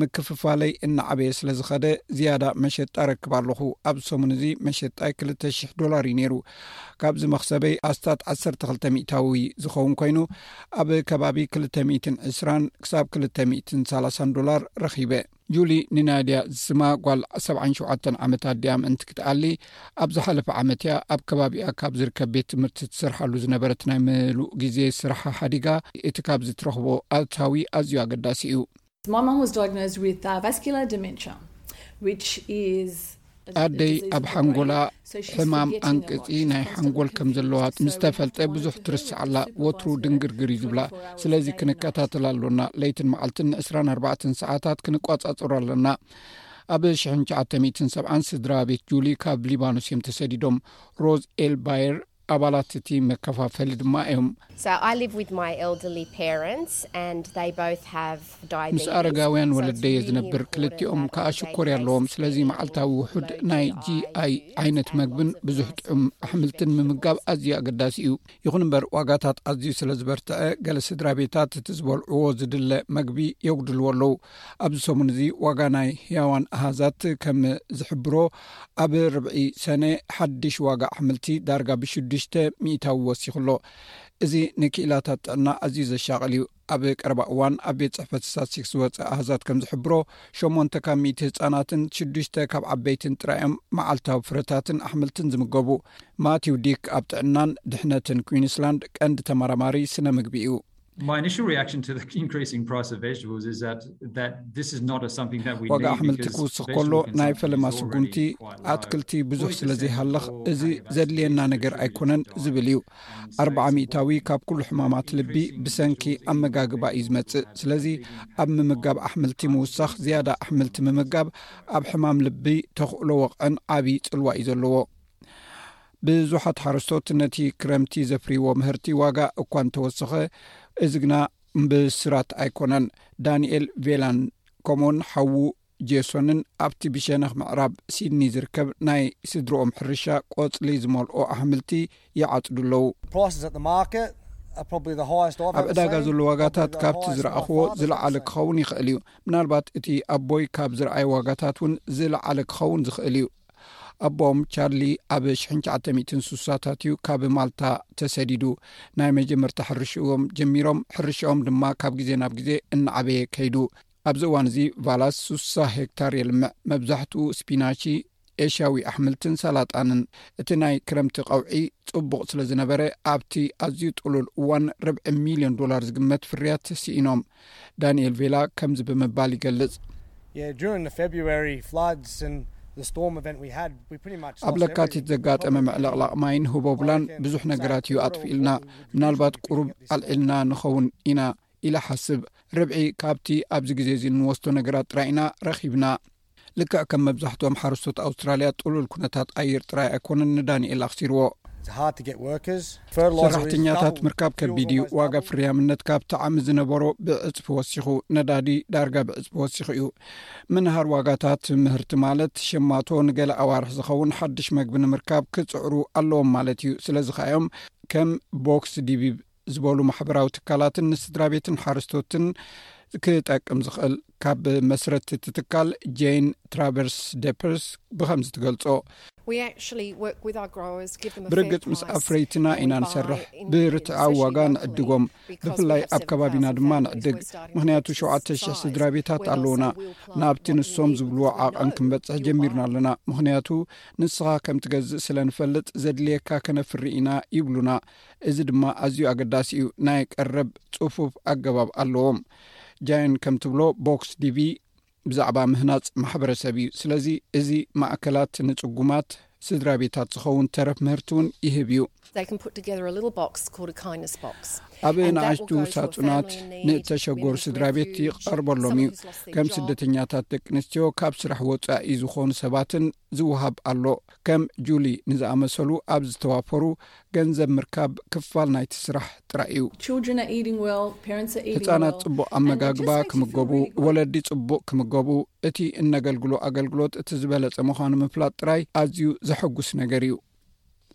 ምክፍፋለይ እናዓበየ ስለ ዝኸደ ዝያዳ መሸጣ እረክብ ኣለኹ። ኣብዚ ሰሙን እዚ መሸጣይ ክልተ ሽሕ ዶላር እዩ ነይሩ። ካብዚ መኽሰበይ ኣስታት ዓሰርተ ክልተ ሚእታዊ ዝኸውን ኰይኑ፣ ኣብ ከባቢ ክልተ ሚእትን ዕስራን ክሳብ ክልተ ሚእትን ሰላሳን ዶላር ረኺበ። ጁሊ ንናድያ ዝስማ ጓል ሰብዓን ሸውዓተን ዓመት ኣዲኣ ምእንቲ ክትኣሊ፣ ኣብ ዝሓለፈ ዓመት እያ ኣብ ከባቢኣ ካብ ዝርከብ ቤት ትምህርቲ ትሰርሓሉ ዝነበረት ናይ ምሉእ ግዜ ስራሓ ሓዲጋ፣ እቲ ካብዚ ትረኽቦ ኣታዊ ኣዝዩ ኣገዳሲ እዩ። ኣደይ ኣብ ሓንጎላ ሕማም ኣንቅፂ ናይ ሓንጎል ከም ዘለዋ ምስ ተፈልጠ ብዙሕ ትርስዕ ኣላ፣ ወትሩ ድንግርግር እዩ ዝብላ። ስለዚ ክንከታተላ ኣሎና፣ ለይትን መዓልትን ን24 ሰዓታት ክንቆፃፀሮ ኣለና። ኣብ ሽሕን ትሽዓተ ሚእትን ሰብዓን ስድራ ቤት ጁሊ ካብ ሊባኖስ እዮም ተሰዲዶም። ሮዝ ኤል ባየር ኣባላት እቲ መከፋፈሊ ድማ እዮም። ምስ ኣረጋውያን ወለደይ እየ ዝነብር፣ ክልቲኦም ከኣ ሽኮርያ ኣለዎም። ስለዚ መዓልታዊ ውሑድ ናይ GI ዓይነት መግብን ብዙሕ ጥዑም ኣሕምልትን ምምጋብ ኣዝዩ ኣገዳሲ እዩ። ይኹን እምበር ዋጋታት ኣዝዩ ስለ ዝበርትዐ ገለ ስድራ ቤታት እቲ ዝበልዕዎ ዝድለ መግቢ የጉድልዎ ኣለው ኣብዚ ሰሙን እዚ ዋጋ ናይ ህያዋን ኣሃዛት ከም ዝሕብሮ ኣብ ርብዒ ሰነ ሓድሽ ዋጋ ኣሕምልቲ ዳርጋ ብሽዱሽተ ሚታዊ ወሲኹ ኣሎ እዚ ንክኢላታት ጥዕና ኣዝዩ ዘሻቅል እዩ ኣብ ቀረባ እዋን ኣብ ቤት ፅሕፈት ስታትስቲክስ ዝወፀ ኣሃዛት ከም ዝሕብሮ ሸሞንተ ካብ ሚእቲ ህፃናትን ሽዱሽተ ካብ ዓበይትን ጥራይ እዮም መዓልታዊ ፍረታትን ኣሕምልትን ዝምገቡ። ማቲው ዲክ ኣብ ጥዕናን ድሕነትን ኲንስላንድ ቀንዲ ተመራማሪ ስነ ምግቢ እዩ። ዋጋ ኣሕምልቲ ክውስኽ ከሎ ናይ ፈለማ ስጉምቲ ኣትክልቲ ብዙሕ ስለ ዘይሃልኽ እዚ ዘድልየና ነገር ኣይኮነን ዝብል እዩ። ኣርብዓ ሚእታዊ ካብ ኩሉ ሕማማት ልቢ ብሰንኪ ኣመጋግባ እዩ ዝመጽእ። ስለዚ ኣብ ምምጋብ ኣሕምልቲ ምውሳኽ፣ ዝያዳ ኣሕምልቲ ምምጋብ ኣብ ሕማም ልቢ ተኽእሎ ወቕዕን ዓቢ ጽልዋ እዩ ዘለዎ። ብዙሓት ሓረስቶት ነቲ ክረምቲ ዘፍርይዎ ምህርቲ ዋጋ እኳ እንተወሰኸ እዚ ግና ብስራት ኣይኮነን። ዳንኤል ቬላን ከምኡውን ሓዉ ጄሶንን ኣብቲ ብሸነኽ ምዕራብ ሲድኒ ዝርከብ ናይ ስድርኦም ሕርሻ ቈጽሊ ዝመልኦ ኣሕምልቲ ይዓጽዱ ኣለዉ። ኣብ ዕዳጋ ዘሎ ዋጋታት ካብቲ ዝረኣኽዎ ዝለዓለ ክኸውን ይኽእል እዩ፣ ምናልባት እቲ ኣቦይ ካብ ዝረኣዮ ዋጋታት እውን ዝለዓለ ክኸውን ዝኽእል እዩ። ኣቦኦም ቻርሊ ኣብ ሽሕን ትሽዓተ ሚእትን ስሳታት እዩ ካብ ማልታ ተሰዲዱ። ናይ መጀመርታ ሕርሽኦም ጀሚሮም፣ ሕርሻኦም ድማ ካብ ግዜ ናብ ግዜ እናዓበየ ከይዱ። ኣብዚ እዋን እዚ ቫላስ ሱሳ ሄክታር የልምዕ መብዛሕትኡ ስፒናቺ ኤሽያዊ ኣሕምልትን ሰላጣንን እቲ ናይ ክረምቲ ቀውዒ ጽቡቕ ስለ ዝነበረ ኣብቲ ኣዝዩ ጥሉል እዋን ርብዒ ሚልዮን ዶላር ዝግመት ፍርያት ስኢኖም ዳንኤል ቬላ ከምዚ ብምባል ይገልጽ ኣብ ለካቲት ዘጋጠመ ምዕልቕላቕ ማይን ህቦብላን ብዙሕ ነገራት እዩ ኣጥፍኢልና ምናልባት ቁሩብ ኣልዒልና ንኸውን ኢና ኢለ እሓስብ። ርብዒ ካብቲ ኣብዚ ግዜ እዚ እንወስዶ ነገራት ጥራይ ኢና ረኺብና። ልክዕ ከም መብዛሕትኦም ሓረስቶት ኣውስትራልያ፣ ጥሉል ኵነታት ኣየር ጥራይ ኣይኰነን ንዳኒኤል ኣኽሲርዎ። ሰራሕተኛታት ምርካብ ከቢድ እዩ። ዋጋ ፍርያምነት ካብቲ ዓሚ ዝነበሮ ብዕጽፊ ወሲኹ። ነዳዲ ዳርጋ ብዕጽፊ ወሲኹ እዩ። ምንሃር ዋጋታት ምህርቲ ማለት፣ ሸማቶ ንገለ ኣዋርሕ ዝኸውን ሓድሽ መግቢ ንምርካብ ክጽዕሩ ኣለዎም ማለት እዩ። ስለዚ ኸኣ'ዮም ከም ቦክስ ዲቪብ፣ ዝበሉ ማሕበራዊ ትካላትን ንስድራቤትን ሓረስቶትን ክጠቅም ዝኽእል ካብ መስረት እቲ ትካል ጀን ትራቨርስ ደፐርስ ብከም ዝትገልጾ ብርግፅ ምስ ኣፍረይትና ኢና ንሰርሕ ብርትዓዊ ዋጋ ንዕድጎም ብፍላይ ኣብ ከባቢና ድማ ንዕድግ ምክንያቱ 7ሸ0 ስድራ ቤታት ኣለዉና ናብቲ ንሶም ዝብልዎ ዓቐን ክንበፅሕ ጀሚርና ኣለና ምክንያቱ ንስኻ ከም ትገዝእ ስለ ንፈልጥ ዘድልየካ ከነፍሪ ኢና ይብሉና እዚ ድማ ኣዝዩ ኣገዳሲ እዩ ናይ ቀረብ ጽፉፍ ኣገባብ ኣለዎም ጃይን ከም ትብሎ ቦክስ ዲቪ ብዛዕባ ምህናጽ ማሕበረሰብ እዩ ስለዚ እዚ ማእከላት ንጽጉማት ስድራ ቤታት ዝኸውን ተረፍ ምህርቲ እውን ይህብ እዩ ኣብ ንኣሽቱ ሳጹናት ንእተሸጎሩ ስድራ ቤት ይቐርበሎም እዩ ከም ስደተኛታት ደቂ ኣንስትዮ ካብ ስራሕ ወፃኢ ዝኾኑ ሰባትን ዝወሃብ ኣሎ። ከም ጁሊ ንዝኣመሰሉ ኣብ ዝተዋፈሩ ገንዘብ ምርካብ ክፋል ናይቲ ስራሕ ጥራይ እዩ። ህጻናት ጽቡቕ ኣመጋግባ ክምገቡ፣ ወለዲ ጽቡቕ ክምገቡ፣ እቲ እነገልግሎ ኣገልግሎት እቲ ዝበለጸ ምዃኑ ምፍላጥ ጥራይ ኣዝዩ ዘሐጕስ ነገር እዩ።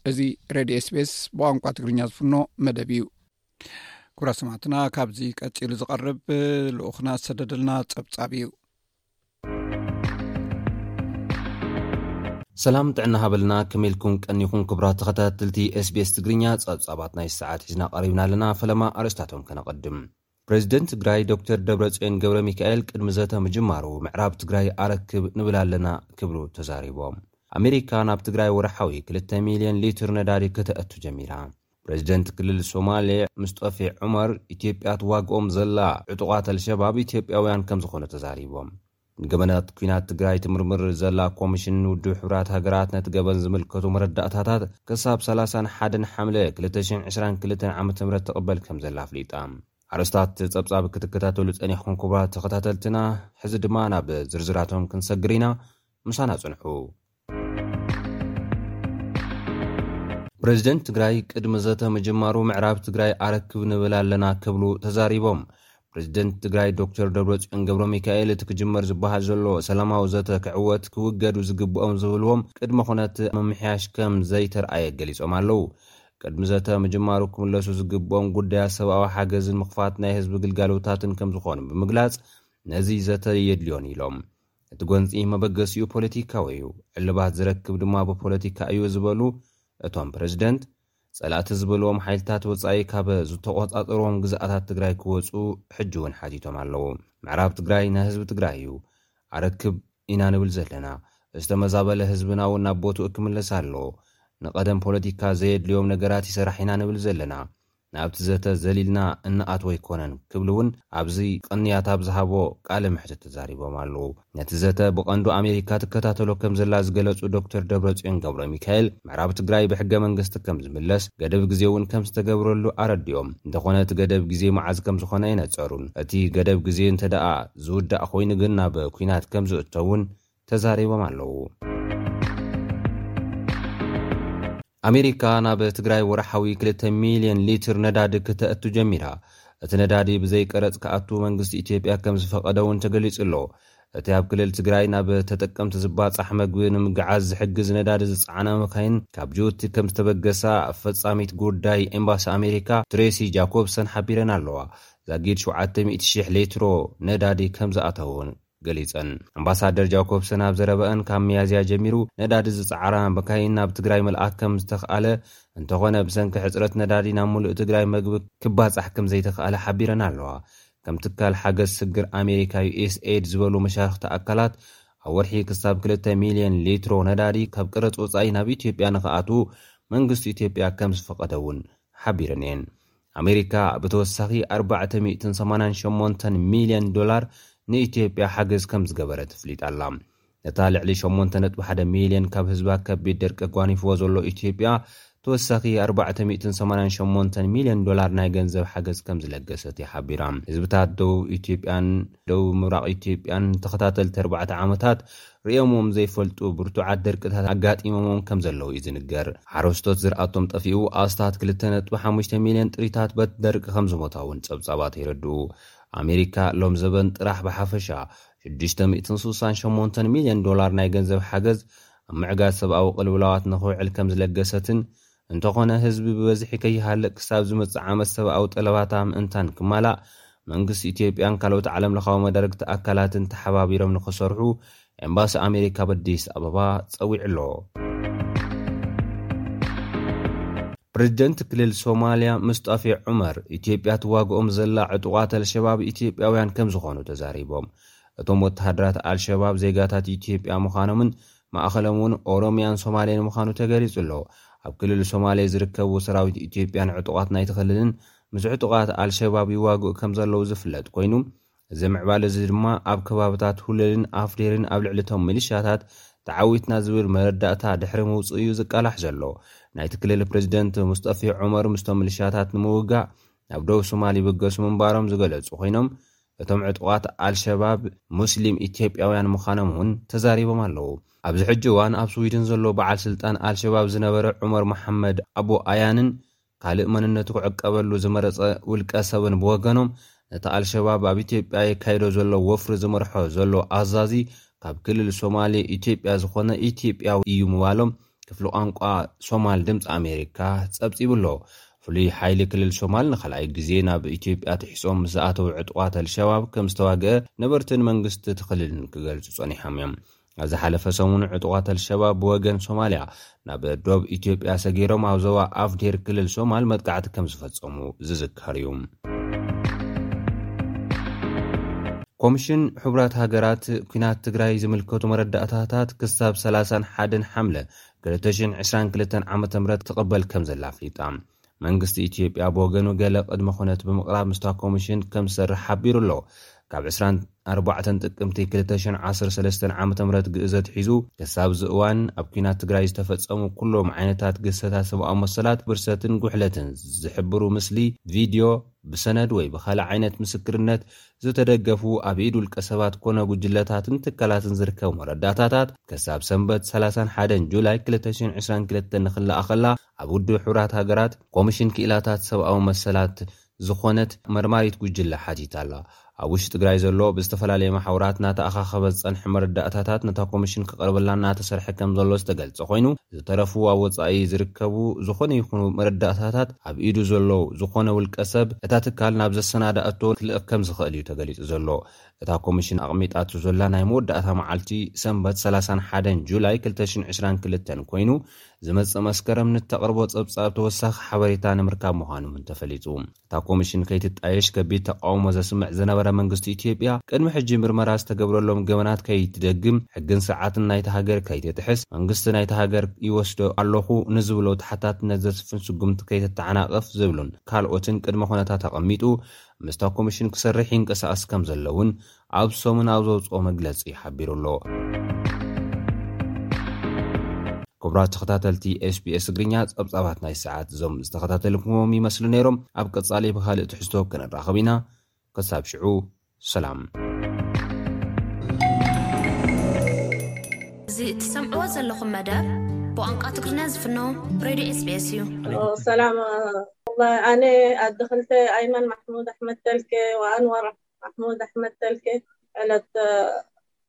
እዚ ሬድዮ ኤስቤስ ብቋንቋ ትግርኛ ዝፍኖ መደብ እዩ። ኩብራ ሰማዕትና ካብዚ ቀጺሉ ዝቐርብ ልኡኽና ዝሰደደልና ጸብጻብ እዩ። ሰላም ጥዕና ሃበልና ከመልኩም ቀኒኹም ክብራት ተኸታትልቲ ስቤስ ትግርኛ ጸብጻባት ናይ ሰዓት ሒዝና ቐሪብና ኣለና ፈለማ ኣርስታቶም ከነቐድም ፕሬዚደንት ትግራይ ዶር ደብረፅዮን ገብረ ሚካኤል ቅድሚ ዘተ ምጅማሩ ምዕራብ ትግራይ ኣረክብ ንብል ኣለና ክብሉ ተዛሪቦም ኣሜሪካ ናብ ትግራይ ወርሓዊ 2 ሚልዮን ሊትር ነዳዲ ከተእቱ ጀሚራ ፕረዚደንት ክልል ሶማሌ ምስጦፌ ዑመር ኢትዮጵያ ትዋግኦም ዘላ ዕጡቓት ኣልሸባብ ኢትዮጵያውያን ከምዝኾኑ ተዛሪቦም። ንገበናት ኲናት ትግራይ ትምርምር ዘላ ኮሚሽን ውድብ ሕቡራት ሃገራት ነቲ ገበን ዝምልከቱ መረዳእታታት ክሳብ ሰላሳን ሓደን ሓምለ ክልተ ሽሕን ዕስራን ክልተን ዓመተ ምህረት ትቕበል ከምዘላ ኣፍሊጣ። ኣርእስታት ጸብጻብ ክትከታተሉ ጸኒሕኩም ክቡራት ተኸታተልትና፣ ሕዚ ድማ ናብ ዝርዝራቶም ክንሰግር ኢና። ምሳና ጽንሑ። ፕረዚደንት ትግራይ ቅድሚ ዘተ ምጅማሩ ምዕራብ ትግራይ ኣረክብ ንብል ኣለና ክብሉ ተዛሪቦም። ፕረዚደንት ትግራይ ዶክተር ደብረፅዮን ገብረሚካኤል እቲ ክጅመር ዝበሃል ዘሎ ሰላማዊ ዘተ ክዕወት ክውገዱ ዝግብኦም ዝብልዎም ቅድመ ኩነት ምምሕያሽ ከም ዘይተርኣየ ገሊፆም ኣለው። ቅድሚ ዘተ ምጅማሩ ክምለሱ ዝግብኦም ጉዳያት ሰብኣዊ ሓገዝን ምኽፋት ናይ ህዝቢ ግልጋሎታትን ከምዝኾኑ ብምግላፅ ነዚ ዘተ የድልዮን ኢሎም። እቲ ጎንፂ መበገሲኡ ፖለቲካዊ እዩ፣ ዕልባት ዝረክብ ድማ ብፖለቲካ እዩ ዝበሉ እቶም ፕረዚደንት፣ ፀላእቲ ዝበልዎም ሓይልታት ወፃኢ ካብ ዝተቖፃፀርዎም ግዝኣታት ትግራይ ክወፁ ሕጂ እውን ሓቲቶም ኣለዉ። ምዕራብ ትግራይ ናይ ህዝቢ ትግራይ እዩ፣ ኣረክብ ኢና ንብል ዘለና። ዝተመዛበለ ህዝብና እውን ናብ ቦትኡ ክምለስ ኣለዎ። ንቐደም ፖለቲካ ዘየድልዮም ነገራት ይሰራሕ ኢና ንብል ዘለና። ናብቲ ዘተ ዘሊልና እንኣትዎ ኣይኮነን ክብሉ እውን ኣብዚ ቅንያት ኣብ ዝሃብዎ ቃለ መሕትት ተዛሪቦም ኣለዉ። ነቲ ዘተ ብቐንዱ ኣሜሪካ ትከታተሎ ከምዘላ ዝገለፁ ዶክተር ደብረፅዮን ገብረሚካኤል ምዕራብ ትግራይ ብሕገ መንግስቲ ከምዝምለስ ገደብ ግዜ እውን ከምዝተገብረሉ ኣረዲኦም። እንተኾነ እቲ ገደብ ግዜ መዓዝ ከምዝኾነ ኣይነፀሩን። እቲ ገደብ ግዜ እንተድኣ ዝውዳእ ኮይኑ ግን ናብ ኲናት ከምዝእተውን ተዛሪቦም ኣለው። ኣሜሪካ ናብ ትግራይ ወርሓዊ ክልተ ሚልየን ሊትር ነዳዲ ክተእቱ ጀሚራ። እቲ ነዳዲ ብዘይቀረፅ ክኣቱ መንግስቲ ኢትዮጵያ ከምዝፈቐደ እውን ተገሊፁ ኣሎ። እቲ ኣብ ክልል ትግራይ ናብ ተጠቀምቲ ዝባፃሕ መግቢ ንምግዓዝ ዝሕግዝ ነዳዲ ዝፀዓና መካይን ካብ ጅቡቲ ከምዝተበገሳ ፈፃሚት ጉዳይ ኤምባሲ ኣሜሪካ ትሬሲ ጃኮብሰን ሓቢረን ኣለዋ። ዛጊድ ሸውዓተ ሚእቲ ሺሕ ሌትሮ ነዳዲ ከምዝኣተውን ገሊፀን። ኣምባሳደር ጃኮብሰን ኣብ ዘረበኣን ካብ ሚያዝያ ጀሚሩ ነዳዲ ዝፀዓራ መካይን ናብ ትግራይ ምልኣክ ከምዝተኽኣለ እንተኾነ ብሰንኪ ሕፅረት ነዳዲ ናብ ሙሉእ ትግራይ መግቢ ክባፃሕ ከምዘይተኽኣለ ሓቢረን ኣለዋ። ከም ትካል ሓገዝ ስግር ኣሜሪካ ዩኤስ ኤይድ ዝበሉ መሻርኽቲ ኣካላት ኣብ ወርሒ ክሳብ ክልተ ሚሊየን ሊትሮ ነዳዲ ካብ ቀረፅ ወፃኢ ናብ ኢትዮጵያ ንኽኣትው መንግስቲ ኢትዮጵያ ከምዝፈቐደ እውን ሓቢረን እየን። ኣሜሪካ ብተወሳኺ ኣርባዕተ ሚእትን ሰማንያን ሸሞንተን ሚልየን ዶላር ንኢትዮጵያ ሓገዝ ከም ዝገበረት ኣፍሊጣ ኣላ። ነታ ልዕሊ ሸሞንተ ነጥቢ ሓደ ሚልየን ካብ ህዝባ ከቢድ ደርቂ ኣጓኒፍዎ ዘሎ ኢትዮጵያ ተወሳኺ ኣርባዕተ ሚእትን ሰማንያን ሸሞንተን ሚልየን ዶላር ናይ ገንዘብ ሓገዝ ከም ዝለገሰት እያ ሓቢራ። ህዝብታት ደቡብ ኢትዮጵያን ደቡብ ምብራቕ ኢትዮጵያን ንተኸታተልቲ ኣርባዕተ ዓመታት ርእዮምዎም ዘይፈልጡ ብርቱዓት ደርቅታት ኣጋጢሞምዎም ከም ዘለዉ እዩ ዝንገር። ሓረስቶት ዝርኣቶም ጠፊኡ ኣስታት ክልተ ነጥቢ ሓሙሽተ ሚልዮን ጥሪታት በቲ ደርቂ ከም ዝሞታ እውን ጸብጻባት የረድኡ። ኣሜሪካ ሎምዘበን ጥራሕ ብሓፈሻ ሽዱሽተ ሚእትን ስሳን ሸሞንተን ሚልዮን ዶላር ናይ ገንዘብ ሓገዝ ኣብ ምዕጋት ሰብኣዊ ቅልውላዋት ንኽውዕል ከም ዝለገሰትን እንተኾነ ህዝቢ ብበዝሒ ከይሃልቅ ክሳብ ዝመጽእ ዓመት ሰብኣዊ ጠለባታ ምእንታን ክማላእ መንግስቲ ኢትዮጵያን ካልኦት ዓለም ለኻዊ መዳርግቲ ኣካላትን ተሓባቢሮም ንኽሰርሑ ኤምባሲ ኣሜሪካ ኣብ ኣዲስ ኣበባ ጸዊዑ ኣሎ። ፕረዚደንት ክልል ሶማልያ ምስጣፌ ዑመር ኢትዮጵያ ትዋግኦም ዘላ ዕጡቓት ኣልሸባብ ኢትዮጵያውያን ከም ዝኾኑ ተዛሪቦም። እቶም ወተሃደራት ኣልሸባብ ዜጋታት ኢትዮጵያ ምዃኖምን ማእኸሎም እውን ኦሮሚያን ሶማሌን ምዃኑ ተገሊፁ ኣሎ። ኣብ ክልል ሶማሌ ዝርከቡ ሰራዊት ኢትዮጵያን ዕጡቓት ናይቲ ክልልን ምስ ዕጡቓት ኣልሸባብ ይዋግኡ ከምዘለዉ ዝፍለጥ ኮይኑ እዚ ምዕባለ እዚ ድማ ኣብ ከባብታት ሁለልን ኣፍዴርን ኣብ ልዕሊ እቶም ሚሊሽያታት ተዓዊትና ዝብል መረዳእታ ድሕሪ ምውፅኡ እዩ ዝቃላሕ ዘሎ። ናይቲ ክልል ፕሬዚደንት ሙስጠፌ ዑመር ምስቶም ሚሊሽያታት ንምውጋእ ናብ ደቡብ ሶማል ይብገሱ ምንባሮም ዝገለፁ ኮይኖም እቶም ዕጡቓት ኣልሸባብ ሙስሊም ኢትዮጵያውያን ምዃኖም እውን ተዛሪቦም ኣለዉ። ኣብዚ ሕጂ እዋን ኣብ ስዊድን ዘሎ በዓል ስልጣን ኣልሸባብ ዝነበረ ዑመር መሓመድ ኣቡ ኣያንን ካልእ መንነቱ ክዕቀበሉ ዝመረጸ ውልቀ ሰብን ብወገኖም ነቲ ኣልሸባብ ኣብ ኢትዮጵያ የካይዶ ዘሎ ወፍሪ ዝመርሖ ዘሎ ኣዛዚ ካብ ክልል ሶማሌ ኢትዮጵያ ዝኾነ ኢትዮጵያዊ እዩ ምባሎም ክፍሊ ቋንቋ ሶማል ድምፂ ኣሜሪካ ፀብፂቡ ኣሎ። ፍሉይ ሓይሊ ክልል ሶማል ንካልኣይ ግዜ ናብ ኢትዮጵያ ጥሒሶም ምስ ዝኣተው ዕጡቓት ኣልሸባብ ከም ዝተዋግኣ ነበርትን መንግስቲ እቲ ክልልን ክገልፁ ፀኒሖም እዮም። ኣብ ዝሓለፈ ሰሙን ዕጡቓት ኣልሸባብ ብወገን ሶማልያ ናብ ዶብ ኢትዮጵያ ሰጊሮም ኣብ ዞባ ኣፍዴር ክልል ሶማል መጥቃዕቲ ከም ዝፈፀሙ ዝዝከር ምዝካር እዩ። ኮምሽን ሕቡራት ሃገራት ኲናት ትግራይ ዝምልከቱ መረዳእታታት ክሳብ ሰላሳን ሓደን ሓምለ ክልተ ሽሕን ዕስራን ክልተን ዓመተ ምህረት ትቕበል ከምዘላ ኣፍሊጣ። መንግስቲ ኢትዮጵያ ብወገኑ ገለ ቅድመ ኩነት ብምቕራብ ምስታ ኮምሽን ከምዝሰርሕ ሓቢሩ ኣሎ። ካብ ዕስራን ኣርባዕተን ጥቅምቲ ክልተ ሽሕን ዓሰርተ ሰለስተን ዓመተ ምህረት ግእዝ ኣትሒዙ ክሳብ እዚ እዋን ኣብ ኲናት ትግራይ ዝተፈፀሙ ኩሎም ዓይነታት ግህሰታት ሰብኣዊ መሰላት ብርሰትን ጉሕለትን ዝሕብሩ ምስሊ፣ ቪድዮ፣ ብሰነድ ወይ ብኻልእ ዓይነት ምስክርነት ዝተደገፉ ኣብ ኢድ ውልቀ ሰባት ኮነ ጉጅለታትን ትካላትን ዝርከቡ መረዳእታታት ክሳብ ሰንበት ሰላሳን ሓደን ጁላይ ክልተ ሽሕን ዕስራን ክልተን ንክለኣኸላ ኣብ ውድብ ሕቡራት ሃገራት ኮሚሽን ክኢላታት ሰብኣዊ መሰላት ዝኾነት መርማሪት ጉጅለ ሓቲታ ኣላ። ኣብ ውሽጢ ትግራይ ዘሎ ብዝተፈላለየ መሓውራት እናተኣኻኸበ ዝፀንሐ መረዳእታታት ነታ ኮሚሽን ክቐርበላ እናተሰርሐ ከምዘሎ ዝተገልፀ ኮይኑ ዝተረፉ ኣብ ወፃኢ ዝርከቡ ዝኾነ ይኹኑ መረዳእታታት ኣብ ኢዱ ዘሎ ዝኾነ ውልቀ ሰብ እታ ትካል ናብ ዘሰናደኣቶ ክልእኽ ከምዝኽእል እዩ ተገሊፁ ዘሎ። እታ ኮሚሽን ኣቕሚጣቶ ዘላ ናይ መወዳእታ መዓልቲ ሰንበት ሰላሳን ሓደን ጁላይ ክልተ ሽሕን ዕስራን ክልተን ኮይኑ ዝመጽእ መስከረም ንተቕርቦ ጸብጻብ ተወሳኺ ሓበሬታ ንምርካብ ምዃኑ እውን ተፈሊጡ። እታ ኮሚሽን ከይትጣየሽ ከቢድ ተቓውሞ ዘስምዕ ዝነበረ መንግስቲ ኢትዮጵያ፣ ቅድሚ ሕጂ ምርመራ ዝተገብረሎም ገበናት ከይትደግም፣ ሕግን ስርዓትን ናይታ ሃገር ከይትጥሕስ፣ መንግስቲ ናይታ ሃገር ይወስዶ ኣለኹ ንዝብሎ ተሓታትነት ዘስፍን ስጉምቲ ከይተተዓናቕፍ ዝብሉን ካልኦትን ቅድመ ኩነታት ኣቐሚጡ ምስታ ኮሚሽን ክሰርሕ ይንቀሳቐስ ከምዘሎ እውን ኣብ ሰሙን ኣብ ዘውጽኦ መግለጺ ሓቢሩ'ሎ። ክቡራት ተኸታተልቲ SBS ትግርኛ ጸብጻባት ናይ ሰዓት እዞም ዝተኸታተልኩምዎም ይመስሉ ነይሮም። ኣብ ቀጻሊ ብኻልእ ትሕዝቶ ክንራኸብ ኢና። ክሳብ ሽዑ ሰላም። እዚ እትሰምዕዎ ዘለኹም መደብ ብቋንቋ ትግርኛ ዝፍኖ ሬድዮ ኤስቢኤስ እዩ። ሰላም ኣነ ኣደ ክልተ ኣይመን ማሕሙድ ኣሕመድ ተልከ ወኣንዋር ማሕሙድ ኣሕመድ ተልኬ ዕለት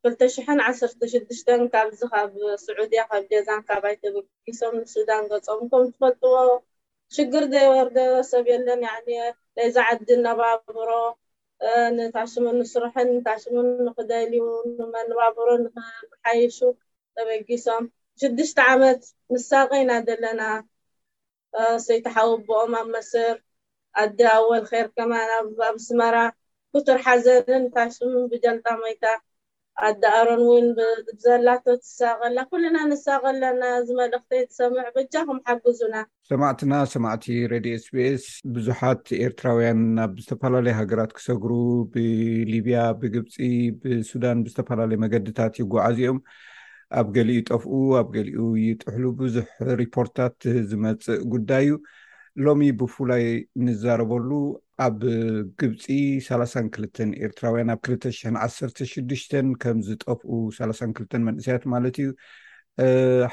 ክልተ ሽሕን ዓሰርተ ሽዱሽተን ካብዚ ካብ ስዑድያ ካብ ገዛን ካብ ኣይ ተበጊሶም ንሱዳን ገጾም ከም ትፈልጥዎ ሽግር ዘይወርደ ሰብ የለን ያዕኒ ናይዛ ዓዲ ነባብሮ ንታሽሙ ንስርሕን ንታሽሙ ንክደልዩ ንመንባብሮ ንክሓይሹ ተበጊሶም ሽዱሽተ ዓመት ንሳቀ ኢና ዘለና ሰይቲ ሓወቦኦም ኣብ መስር፣ ኣደ ኣወል ኼር ከማን ኣብ ኣስመራ ክቱር ሓዘንን ታሽምን ብጀልጣ ሞይታ። ኣደ ኣሮን እውን ብዘላቶ ትሳቐ ኣላ። ኩልና ንሳቐ ኣለና። እዚ መልእኽተይ ትሰምዕ በጃኹም ሓግዙና። ሰማዕትና ሰማዕቲ ሬድዮ ስቤስ ብዙሓት ኤርትራውያን ናብ ዝተፈላለየ ሃገራት ክሰግሩ ብሊብያ ብግብፂ ብሱዳን ብዝተፈላለየ መገድታት ይጓዓዙ እዮም ኣብ ገሊኡ ይጠፍኡ ኣብ ገሊኡ ይጥሕሉ ብዙሕ ሪፖርታት ዝመፅእ ጉዳይ እዩ ሎሚ ብፍላይ ንዛረበሉ ኣብ ግብፂ ሰላሳን ክልተን ኤርትራውያን ኣብ ክልተ ሽሕን ዓሰርተ ሽዱሽተን ከም ዝጠፍኡ ሰላሳን ክልተን መንእሰያት ማለት እዩ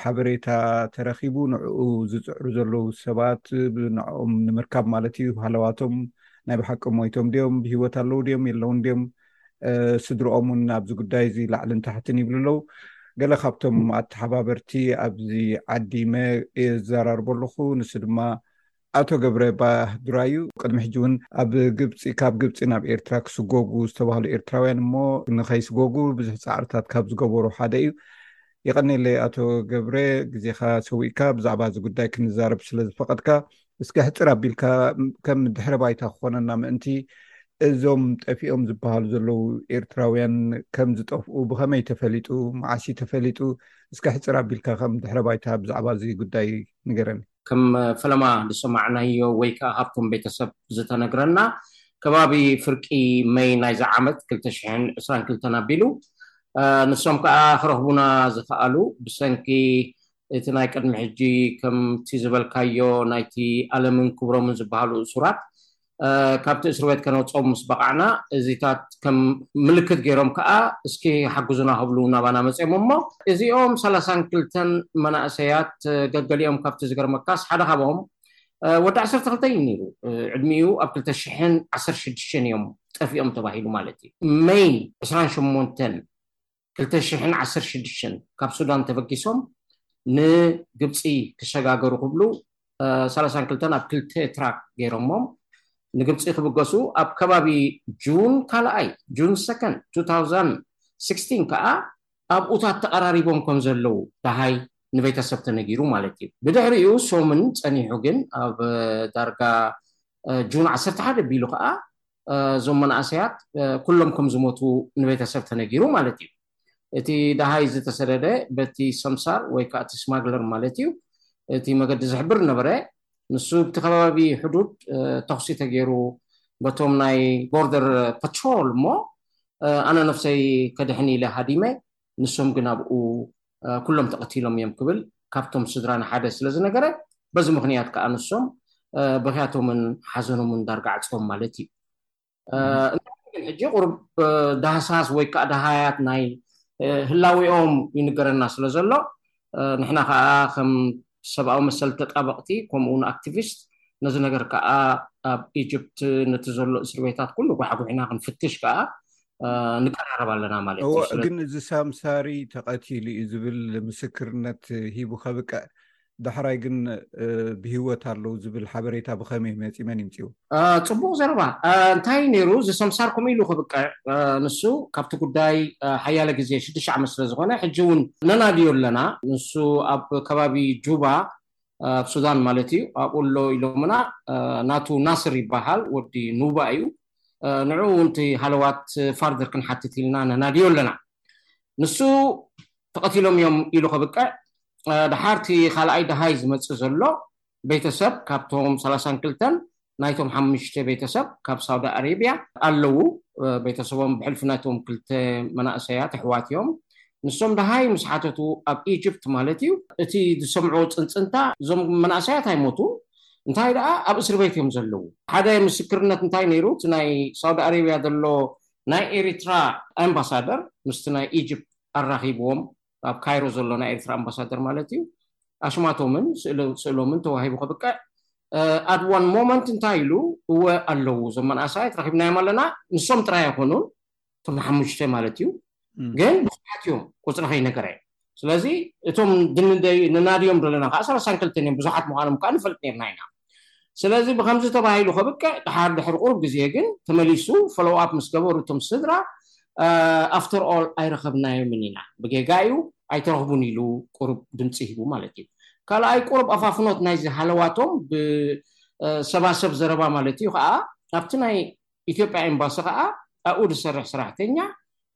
ሓበሬታ ተረኪቡ ንዕኡ ዝፅዕሩ ዘለዉ ሰባት ንዕኦም ንምርካብ ማለት እዩ ሃለዋቶም ናይ ብሓቂ ሞይቶም ድዮም ብሂወት ኣለዉ ድዮም የለውን ድዮም ስድርኦም እውን ኣብዚ ጉዳይ እዚ ላዕልን ታሕትን ይብሉ ኣለው ገለ ካብቶም ኣተሓባበርቲ ኣብዚ ዓዲመ የዘራርቦ ኣለኹ ንሱ ድማ ኣቶ ገብረ ባህዱራ እዩ ቅድሚ ሕጂ እውን ኣብ ግብፂ ካብ ግብፂ ናብ ኤርትራ ክስጎጉ ዝተባሃሉ ኤርትራውያን እሞ ንከይስጎጉ ብዙሕ ፃዕርታት ካብ ዝገበሩ ሓደ እዩ የቐኔለይ ኣቶ ገብረ ግዜኻ ሰዊእካ ብዛዕባ እዚ ጉዳይ ክንዛረብ ስለ ዝፈቐድካ እስከ ሕፅር ኣቢልካ ከም ድሕረ ባይታ ክኾነና ምእንቲ እዞም ጠፊኦም ዝበሃሉ ዘለዉ ኤርትራውያን ከም ዝጠፍኡ ብኸመይ ተፈሊጡ መዓሲ ተፈሊጡ እስከ ሕፅር ኣቢልካ ከም ድሕረ ባይታ ብዛዕባ እዚ ጉዳይ ንገረኒ ከም ፈለማ ዝሰማዕናዮ ወይ ከኣ ካብቶም ቤተሰብ ዝተነግረና ከባቢ ፍርቂ መይ ናይዚ ዓመት ክልተ ሽሕን ዕስራን ክልተን ኣቢሉ ንሶም ከኣ ክረኽቡና ዝኸኣሉ ብሰንኪ እቲ ናይ ቅድሚ ሕጂ ከምቲ ዝበልካዮ ናይቲ ኣለምን ክብሮምን ዝበሃሉ እሱራት ካብቲ እስርቤት ከነውጽኦም ምስ በቓዕና እዚታት ከም ምልክት ገይሮም ከኣ እስኪ ሓግዙና ክብሉ ናባና መጽዮም እሞ እዚኦም ሰላሳን ክልተን መናእሰያት ገገሊኦም ካብቲ ዝገርመካስ ሓደ ካብኦም ወዲ ዓሰርተ ክልተ እዩ ነይሩ ዕድሚኡ ኣብ ክልተ ሽሕን ዓሰርተ ሽዱሽተን እዮም ጠፊኦም ተባሂሉ ማለት እዩ መይ ዕስራን ሸሞንተን ክልተ ሽሕን ዓሰርተ ሽዱሽተን ካብ ሱዳን ተበጊሶም ንግብፂ ክሸጋገሩ ክብሉ ሰላሳን ክልተን ኣብ ክልተ ትራክ ገይሮሞም ንግብፂ ክብገሱ ኣብ ከባቢ ጁን ካልኣይ ጁን ሰከንድ ቱ ታውዛንድ ሲክስቲን ከዓ ኣብኡታት ተቐራሪቦም ከም ዘለዉ ደሃይ ንቤተሰብ ተነጊሩ ማለት እዩ። ብድሕሪኡ ሰሙን ፀኒሑ ግን ኣብ ዳርጋ ጁን ዓሰርተ ሓደ ኣቢሉ ከዓ እዞም መናእሰያት ኩሎም ከም ዝሞቱ ንቤተሰብ ተነጊሩ ማለት እዩ። እቲ ደሃይ ዝተሰደደ በቲ ሰምሳር ወይ ከኣ እቲ ስማግለር ማለት እዩ እቲ መገዲ ዝሕብር ነበረ። ንሱ ኣብቲ ከባቢ ሕዱድ ተኹሲ ተገይሩ በቶም ናይ ቦርደር ፓትሮል እሞ ኣነ ነፍሰይ ከድሕን ኢለ ሃዲመ ንሶም ግን ኣብኡ ኩሎም ተቐቲሎም እዮም ክብል ካብቶም ስድራ ንሓደ ስለ ዝነገረ በዚ ምኽንያት ከዓ ንሶም ብኽያቶምን ሓዘኖምን ዳርጋ ኣዕፅቦም ማለት እዩ ግን ሕጂ ቁርብ ዳህሳስ ወይ ከዓ ዳሃያት ናይ ህላዊኦም ይንገረና ስለ ዘሎ ንሕና ከኣ ከም ሰብኣዊ መሰል ተጣበቕቲ ከምኡውን ኣክቲቪስት ነዚ ነገር ከኣ ኣብ ኢጅፕት ነቲ ዘሎ እስርቤታት ኩሉ ጓሕጒሕና ክንፍትሽ ከኣ ንቀራረብ ኣለና ማለት እዩ። እወ ግን እዚ ሳምሳሪ ተቐቲሉ እዩ ዝብል ምስክርነት ሂቡ ከብቅዕ ዳሕራይ ግን ብሂወት ኣለዉ ዝብል ሓበሬታ ብኸመይ መጺኡ መን ይምጺኡ? ጽቡቕ ዘረባ። እንታይ ነይሩ እዚ ሰምሳር ከምኡ ኢሉ ክብቅዕ፣ ንሱ ካብቲ ጉዳይ ሓያለ ግዜ ሽዱሽተ ዓመት ስለ ዝኾነ ሕጂ እውን ነናድዮ ኣለና። ንሱ ኣብ ከባቢ ጁባ ኣብ ሱዳን ማለት እዩ ኣብኡ ኣሎ ኢሎምና። ናቱ ናስር ይበሃል ወዲ ኑባ እዩ። ንዕኡ እውን እቲ ሃለዋት ፋርደር ክንሓትት ኢልና ነናድዮ ኣለና። ንሱ ተቐቲሎም እዮም ኢሉ ከብቅዕ፣ ደሓር እቲ ካልኣይ ደሃይ ዝመጽእ ዘሎ፣ ቤተሰብ ካብቶም ሰላሳን ክልተን ናይቶም ሓሙሽተ ቤተሰብ ካብ ሳውዲ ኣሬብያ ኣለዉ ቤተሰቦም ብሕልፊ ናይቶም ክልተ መናእሰያት ኣሕዋት ኢዮም ንሶም ደሃይ ምስ ሓተቱ ኣብ ኢጅፕት ማለት ኢዩ እቲ ዝሰምዕዎ ጽንጽንታ እዞም መናእሰያት ኣይሞቱን እንታይ ደኣ ኣብ እስርቤት ኢዮም ዘለዉ ሓደ ምስክርነት እንታይ ነይሩ እቲ ናይ ሳውዲ ኣሬብያ ዘሎ ናይ ኤሪትራ ኣምባሳደር ምስቲ ናይ ኢጅፕት ኣራኺብዎም ኣብ ካይሮ ዘሎ ናይ ኤርትራ ኣምባሳደር ማለት እዩ ኣሽማቶምን ስእሎምን ተዋሂቡ ከብቅዕ ኣድ ዋን ሞመንት እንታይ ኢሉ እወ ኣለዉ እዞም መናእሰያት ረኪብናዮም ኣለና ንሶም ጥራይ ኣይኮኑን እቶም ሓሙሽተ ማለት እዩ ግን ብዙሓት እዮም ቁፅሪ ከይነገረ ስለዚ እቶም ንናድዮም ዘለና ከዓ ሰላሳን ክልተን እዮም ብዙሓት ምዃኖም ከዓ ንፈልጥ ነርና ኢና ስለዚ ብኸምዚ ተባሂሉ ከብቅዕ ደሓር ድሕሪ ቁሩብ ግዜ ግን ተመሊሱ ፎሎው ኣፕ ምስ ገበሩ እቶም ስድራ ኣፍተር ኦል ኣይረኸብናዮምን ኢና ብጌጋ እዩ ኣይተረኽቡን ኢሉ ቁሩብ ድምጺ ሂቡ ማለት እዩ ካልኣይ ቁሩብ ኣፋፍኖት ናይዚ ሃለዋቶም ብ ሰባሰብ ዘረባ ማለት እዩ ከኣ ኣብቲ ናይ ኢትዮጵያ ኤምባሲ ከኣ ኣብኡ ዝሰርሕ ስራሕተኛ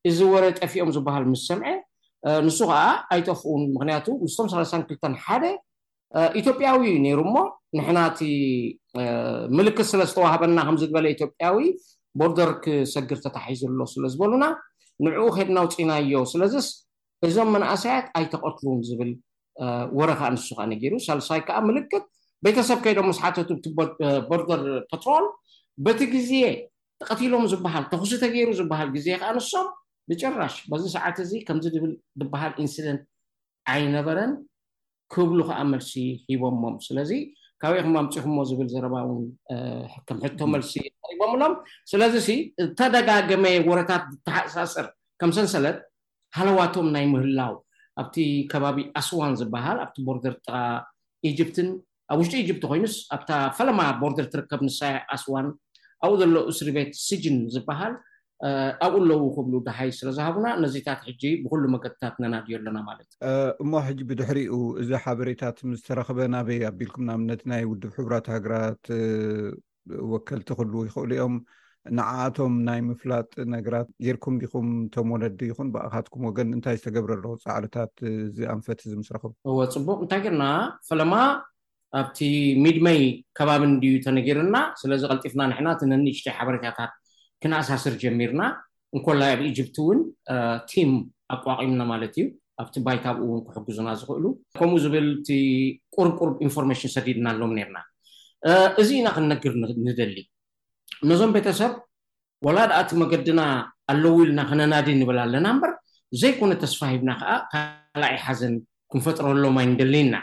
እዚ ወረ ጠፊኦም ዝበሃል ምስ ሰምዐ ንሱ ከኣ ኣይጠፍኡን ምኽንያቱ ምስቶም ሰላሳን ክልተን ሓደ ኢትዮጵያዊ እዩ ነይሩ እሞ ንሕና እቲ ምልክት ስለ ዝተዋህበና ከምዚ ዝበለ ኢትዮጵያዊ ቦርደር ክሰግር ተታሒዙ ኣሎ ስለ ዝበሉና ንዕኡ ከድና ኣውፂእናዮ ስለዝስ እዞም መናእሰያት ኣይተቐትሉን ዝብል ወረ ከዓ ንሱ ከዓ ነጊሩ ሳልሳይ ከዓ ምልክት ቤተሰብ ከይዶም ምስ ሓተቱ እቲ ቦርደር ፐትሮል በቲ ግዜ ተቐቲሎም ዝበሃል ተኹሲ ተገይሩ ዝበሃል ግዜ ከዓ ንሶም ብጭራሽ በዚ ሰዓት እዚ ከምዚ ድብል ድበሃል ኢንሲደንት ኣይነበረን ክብሉ ከኣ መልሲ ሂቦሞም። ስለዚ ካበይ ኢኹም ኣምጺኹሞ ዝብል ዘረባ እውን ከም ሕቶ መልሲ ኣቕሪቦምሎም። ስለዚሲ እተደጋገመ ወረታት ዝተሓሳሰር ከም ሰንሰለት ሃለዋቶም ናይ ምህላው ኣብቲ ከባቢ ኣስዋን ዝበሃል ኣብቲ ቦርደር ጥቓ ኢጅፕትን ኣብ ውሽጢ ኢጅፕቲ ኮይኑስ ኣብታ ፈለማ ቦርደር ትርከብ ንሳያ ኣስዋን ኣብኡ ዘሎ እስርቤት ስጅን ዝብሃል ኣብኡ ኣለዉ ክብሉ ደሃይ ስለዝሃቡና ነዚታት ሕጂ ብኹሉ መገድታት ነናድዮ ኣለና ማለት እዩ። እሞ ሕጂ ብድሕሪኡ እዚ ሓበሬታት ምስተረኽበ ናበይ ኣቢልኩም ንኣብነት ናይ ውድብ ሕቡራት ሃገራት ወከልቲ ክህልዉ ይኽእሉ እዮም ንዓኣቶም ናይ ምፍላጥ ነገራት ጌርኩም ዲኹም እቶም ወለዲ ይኹን ብኣኻትኩም ወገን እንታይ ዝተገብረ ኣሎ ፃዕርታት እዚ ኣንፈት እዚ ምስ ረኸብኩም እወ ጽቡቅ እንታይ ጌርና ፈለማ ኣብቲ ሚድ መይ ከባቢ እንድዩ ተነጊሩና ስለዚ ቀልጢፍና ንሕና እቲ ነንእሽተይ ሓበሬታታት ክነኣሳስር ጀሚርና እንኮላይ ኣብ ኢጅፕቲ እውን ቲም ኣቋቒምና ማለት እዩ ኣብቲ ባይታ ኣብኡ እውን ክሕግዙና ዝኽእሉ ከምኡ ዝብል እቲ ቁርብ ቁርብ ኢንፎርሜሽን ሰዲድናሎም ነርና እዚ ኢና ክንነግር ንደሊ ነዞም ቤተሰብ ወላ ደኣ እቲ መገድና ኣለዉ ኢልና ክነናዲ ንብል ኣለና እምበር ዘይኮነ ተስፋ ሂብና ከዓ ካልኣይ ሓዘን ክንፈጥረሎም ኣይንደልይና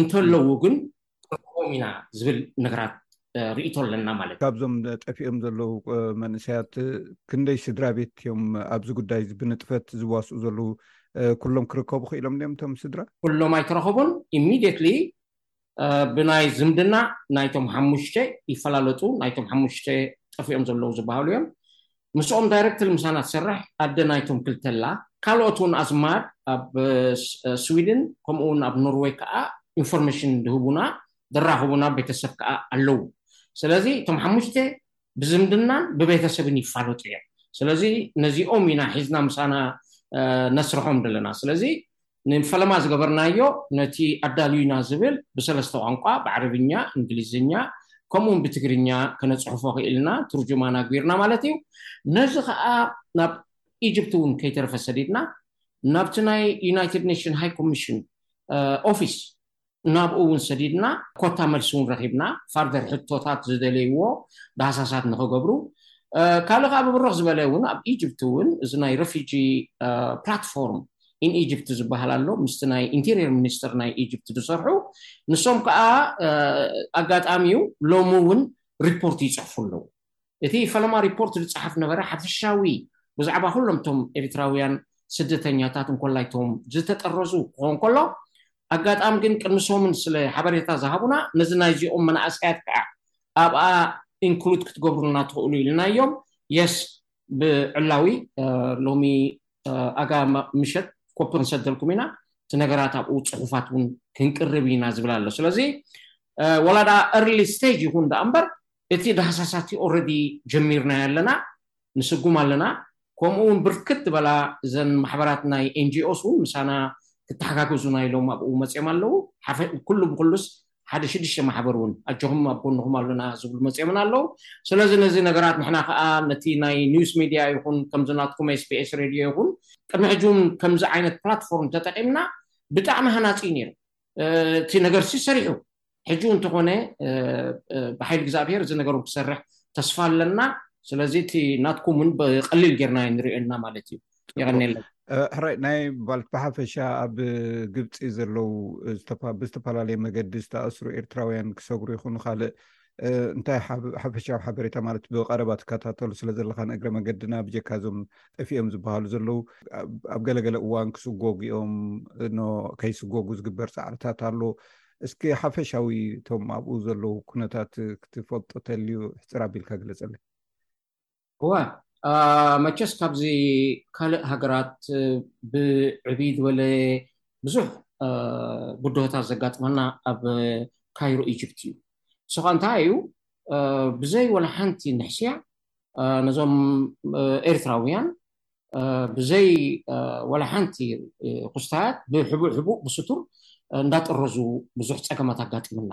እንተለዉ ግን ክንረክቦም ኢና ዝብል ነገራት ርእይቶ ኣለና ማለት እዩ። ካብዞም ጠፊኦም ዘለዉ መንእሰያት ክንደይ ስድራ ቤት እዮም ኣብዚ ጉዳይ እዚ ብንጥፈት ዝዋስኡ ዘለዉ? ኩሎም ክርከቡ ክኢሎም ድዮም እቶም ስድራ? ኩሎም ኣይተረኸቡን። ኢሚድየትሊ ብናይ ዝምድና ናይቶም ሓሙሽተ ይፈላለጡ፣ ናይቶም ሓሙሽተ ጠፊኦም ዘለዉ ዝበሃሉ እዮም። ምስኦም ዳይረክትሊ ምሳና ትሰርሕ ኣደ ናይቶም ክልተ ኣላ። ካልኦት እውን ኣዝማድ ኣብ ስዊድን ከምኡ እውን ኣብ ኖርወይ ከኣ ኢንፎርሜሽን ዝህቡና ዘራኽቡና ቤተሰብ ከኣ ኣለዉ። ስለዚ እቶም ሓሙሽተ ብዝምድናን ብቤተሰብን ይፋለጡ እዮም። ስለዚ ነዚኦም ኢና ሒዝና ምሳና ነስርሖም ዘለና። ስለዚ ንፈለማ ዝገበርናዮ ነቲ ኣዳልዩና ዝብል ብሰለስተ ቋንቋ ብዓረብኛ፣ እንግሊዝኛ ከምኡ ውን ብትግርኛ ከነጽሕፎ ክኢልና፣ ትርጁማን ኣግቢርና ማለት እዩ። ነዚ ከኣ ናብ ኢጅፕት ውን ከይተረፈ ሰዲድና ናብቲ ናይ ዩናይትድ ኔሽን ሃይ ኮሚሽን ኦፊስ ናብኡ እውን ሰዲድና ኮታ መልሲ እውን ረኺብና ፋርደር ሕቶታት ዝደለይዎ ዳህሳሳት ንኽገብሩ ካልእ ከዓ ብብርኽ ዝበለ እውን ኣብ ኢጅፕት እውን እዚ ናይ ረፊጂ ፕላትፎርም ኢን ኢጅፕት ዝበሃል ኣሎ ምስቲ ናይ ኢንቴሪየር ሚኒስትር ናይ ኢጅፕት ዝሰርሑ ንሶም ከዓ ኣጋጣሚ እዩ ሎሚ እውን ሪፖርት ይፅሕፉ ኣለዉ እቲ ፈለማ ሪፖርት ዝጸሓፍ ነበረ ሓፈሻዊ ብዛዕባ ኩሎም እቶም ኤሪትራውያን ስደተኛታት እንኮላይ እቶም ዝተጠረዙ ክኾን ከሎ ኣጋጣሚ ግን ቅድሚ ሰሙን ስለ ሓበሬታ ዝሃቡና ነዚ ናይዚኦም መናእሰያት ከኣ ኣብኣ ኢንክሉድ ክትገብሩልና ትኽእሉ ኢልናዮም የስ ብዕላዊ ሎሚ ኣጋ ምሸት ኮፒ ክንሰደልኩም ኢና እቲ ነገራት ኣብኡ ጽሑፋት እውን ክንቅርብ ኢና ዝብል ኣሎ ስለዚ ወላ ደኣ እርሊ ስቴጅ ይኹን ደኣ እምበር እቲ ዳህሳሳ እቲ ኦረዲ ጀሚርናዮ ኣለና ንስጉም ኣለና ኮምኡ ውን ብርክት ዝበላ እዘን ማሕበራት ናይ ኤንጅኦስ ውን ምሳና ክተሓጋገዙና ኢሎም ኣብኡ መጽዮም ኣለዉ ሓፈ ኩሉ ብኩሉስ ሓደ ሽዱሽተ ማሕበር ውን ኣጆኹም ኣብ ጎንኹም ኣሎና ዝብሉ መጽዮምና ኣለዉ ስለዚ ነዚ ነገራት ንሕና ከኣ ነቲ ናይ ኒውስ ሚድያ ይኹን ከምዚ ናትኩም ኤስቢኤስ ሬድዮ ይኹን ቅድሚ ሕጂ ውን ከምዚ ዓይነት ፕላትፎርም ተጠቂምና ብጣዕሚ ሃናጺ ኔሩ እቲ ነገርሲ ሰሪሑ ሕጂ እውን እንተኾነ ብሓይሊ እግዚኣብሄር እዚ ነገር ክሰርሕ ተስፋ ኣለና ስለዚ እቲ ናትኩም እውን ብቀሊል ጌርና ንሪኦ ኣለና ማለት እዩ የቀኒለ ሕራይ ናይ ባልት ብሓፈሻ ኣብ ግብፂ ዘለው ብዝተፈላለየ መገዲ ዝተኣስሩ ኤርትራውያን ክሰግሩ ይኹኑ ካልእ እንታይ ሓፈሻዊ ሓበሬታ ማለት ብቀረባ ትከታተሉ ስለ ዘለካ ንእግረ መገድና ብጀካ እዞም ጠፊኦም ዝበሃሉ ዘለዉ ኣብ ገለገለ እዋን ክስጎጉ እዮም ኖ ከይስጎጉ ዝግበር ፃዕርታት ኣሎ እስኪ ሓፈሻዊ እቶም ኣብኡ ዘለዉ ኩነታት ክትፈልጡ ተልዩ ሕፅር ኣቢልካ ግለፀለ እወ መቸስ ካብዚ ካልእ ሃገራት ብዕብይ ዝበለ ብዙሕ ብድሆታት ዘጋጥመና ኣብ ካይሮ ኢጅፕት እዩ እሱ ከዓ እንታይ እዩ ብዘይ ወላ ሓንቲ ንሕስያ ነዞም ኤርትራውያን ብዘይ ወላ ሓንቲ ኩስታያት ብሕቡእ ሕቡእ ብስቱር እንዳጠረዙ ብዙሕ ፀገማት ኣጋጢሙና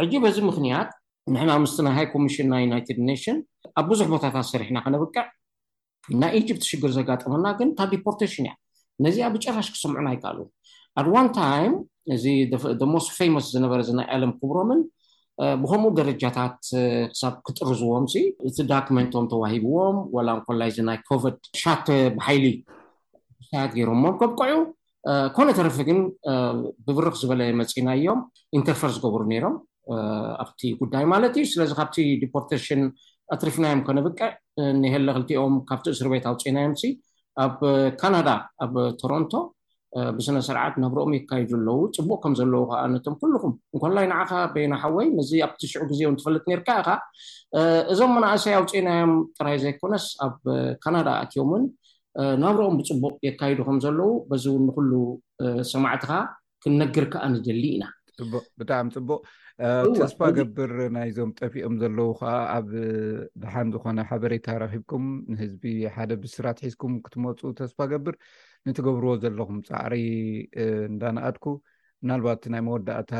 ሕጂ በዚ ምክንያት ንሕና ምስቲ ናይ ሃይ ኮሚሽን ናይ ዩናይትድ ኔሽን ኣብ ብዙሕ ቦታታት ሰሪሕና ከነብቅዕ ናይ ኢጅፕት ሽግር ዘጋጠመና ግን እታ ዲፖርቴሽን እያ ነዚኣ ብጭራሽ ክሰምዑን ኣይከኣሉን ኣት ዋን ታይም እዚ ደ ሞስት ፌመስ ዝነበረ እዚ ናይ ኣለም ክብሮምን ብከምኡ ደረጃታት ክሳብ ክጥርዝዎም ሲ እቲ ዳክመንቶም ተዋሂብዎም ወላ እንኮላይ እዚ ናይ ኮቨድ ሻት ብሓይሊ ሳያት ገይሮሞም ከብቅዑ ኮነ ተረፈ ግን ብብርኽ ዝበለ መፂናዮም ኢንተርፈር ዝገብሩ ነይሮም ኣብቲ ጉዳይ ማለት እዩ ስለዚ ካብቲ ዲፖርቴሽን ኣትሪፍናዮም ከነብቅዕ ንሄለ ክልቲኦም ካብቲ እስር ቤት ኣውፂናዮም ሲ ኣብ ካናዳ ኣብ ቶሮንቶ ብስነ ስርዓት ናብርኦም የካይዱ ኣለዉ ፅቡቅ ከም ዘለዉ ከዓ ነቶም ኩልኹም እንኮላይ ንዓኻ በየና ሓወይ ነዚ ኣብቲ ሽዑ ግዜ እውን ትፈልጥ ነርካ ኢኻ እዞም መናእሰይ ኣውፅኢናዮም ጥራይ ዘይኮነስ ኣብ ካናዳ ኣትዮምን ናብርኦም ብጽቡቕ የካይዱ ከም ዘለዉ በዚ እውን ንኹሉ ሰማዕትኻ ክንነግር ከኣ ንደሊ ኢና። ጽቡቕ ብጣዕሚ ጽቡቕ ተስፋ ገብር ናይዞም ጠፊኦም ዘለዉ ከኣ ኣብ ደሓን ዝኾነ ሓበሬታ ረኺብኩም ንህዝቢ ሓደ ብስራት ሒዝኩም ክትመጹ ተስፋ ገብር ንትገብርዎ ዘለኹም ጻዕሪ እንዳነኣድኩ ምናልባት ናይ መወዳእታ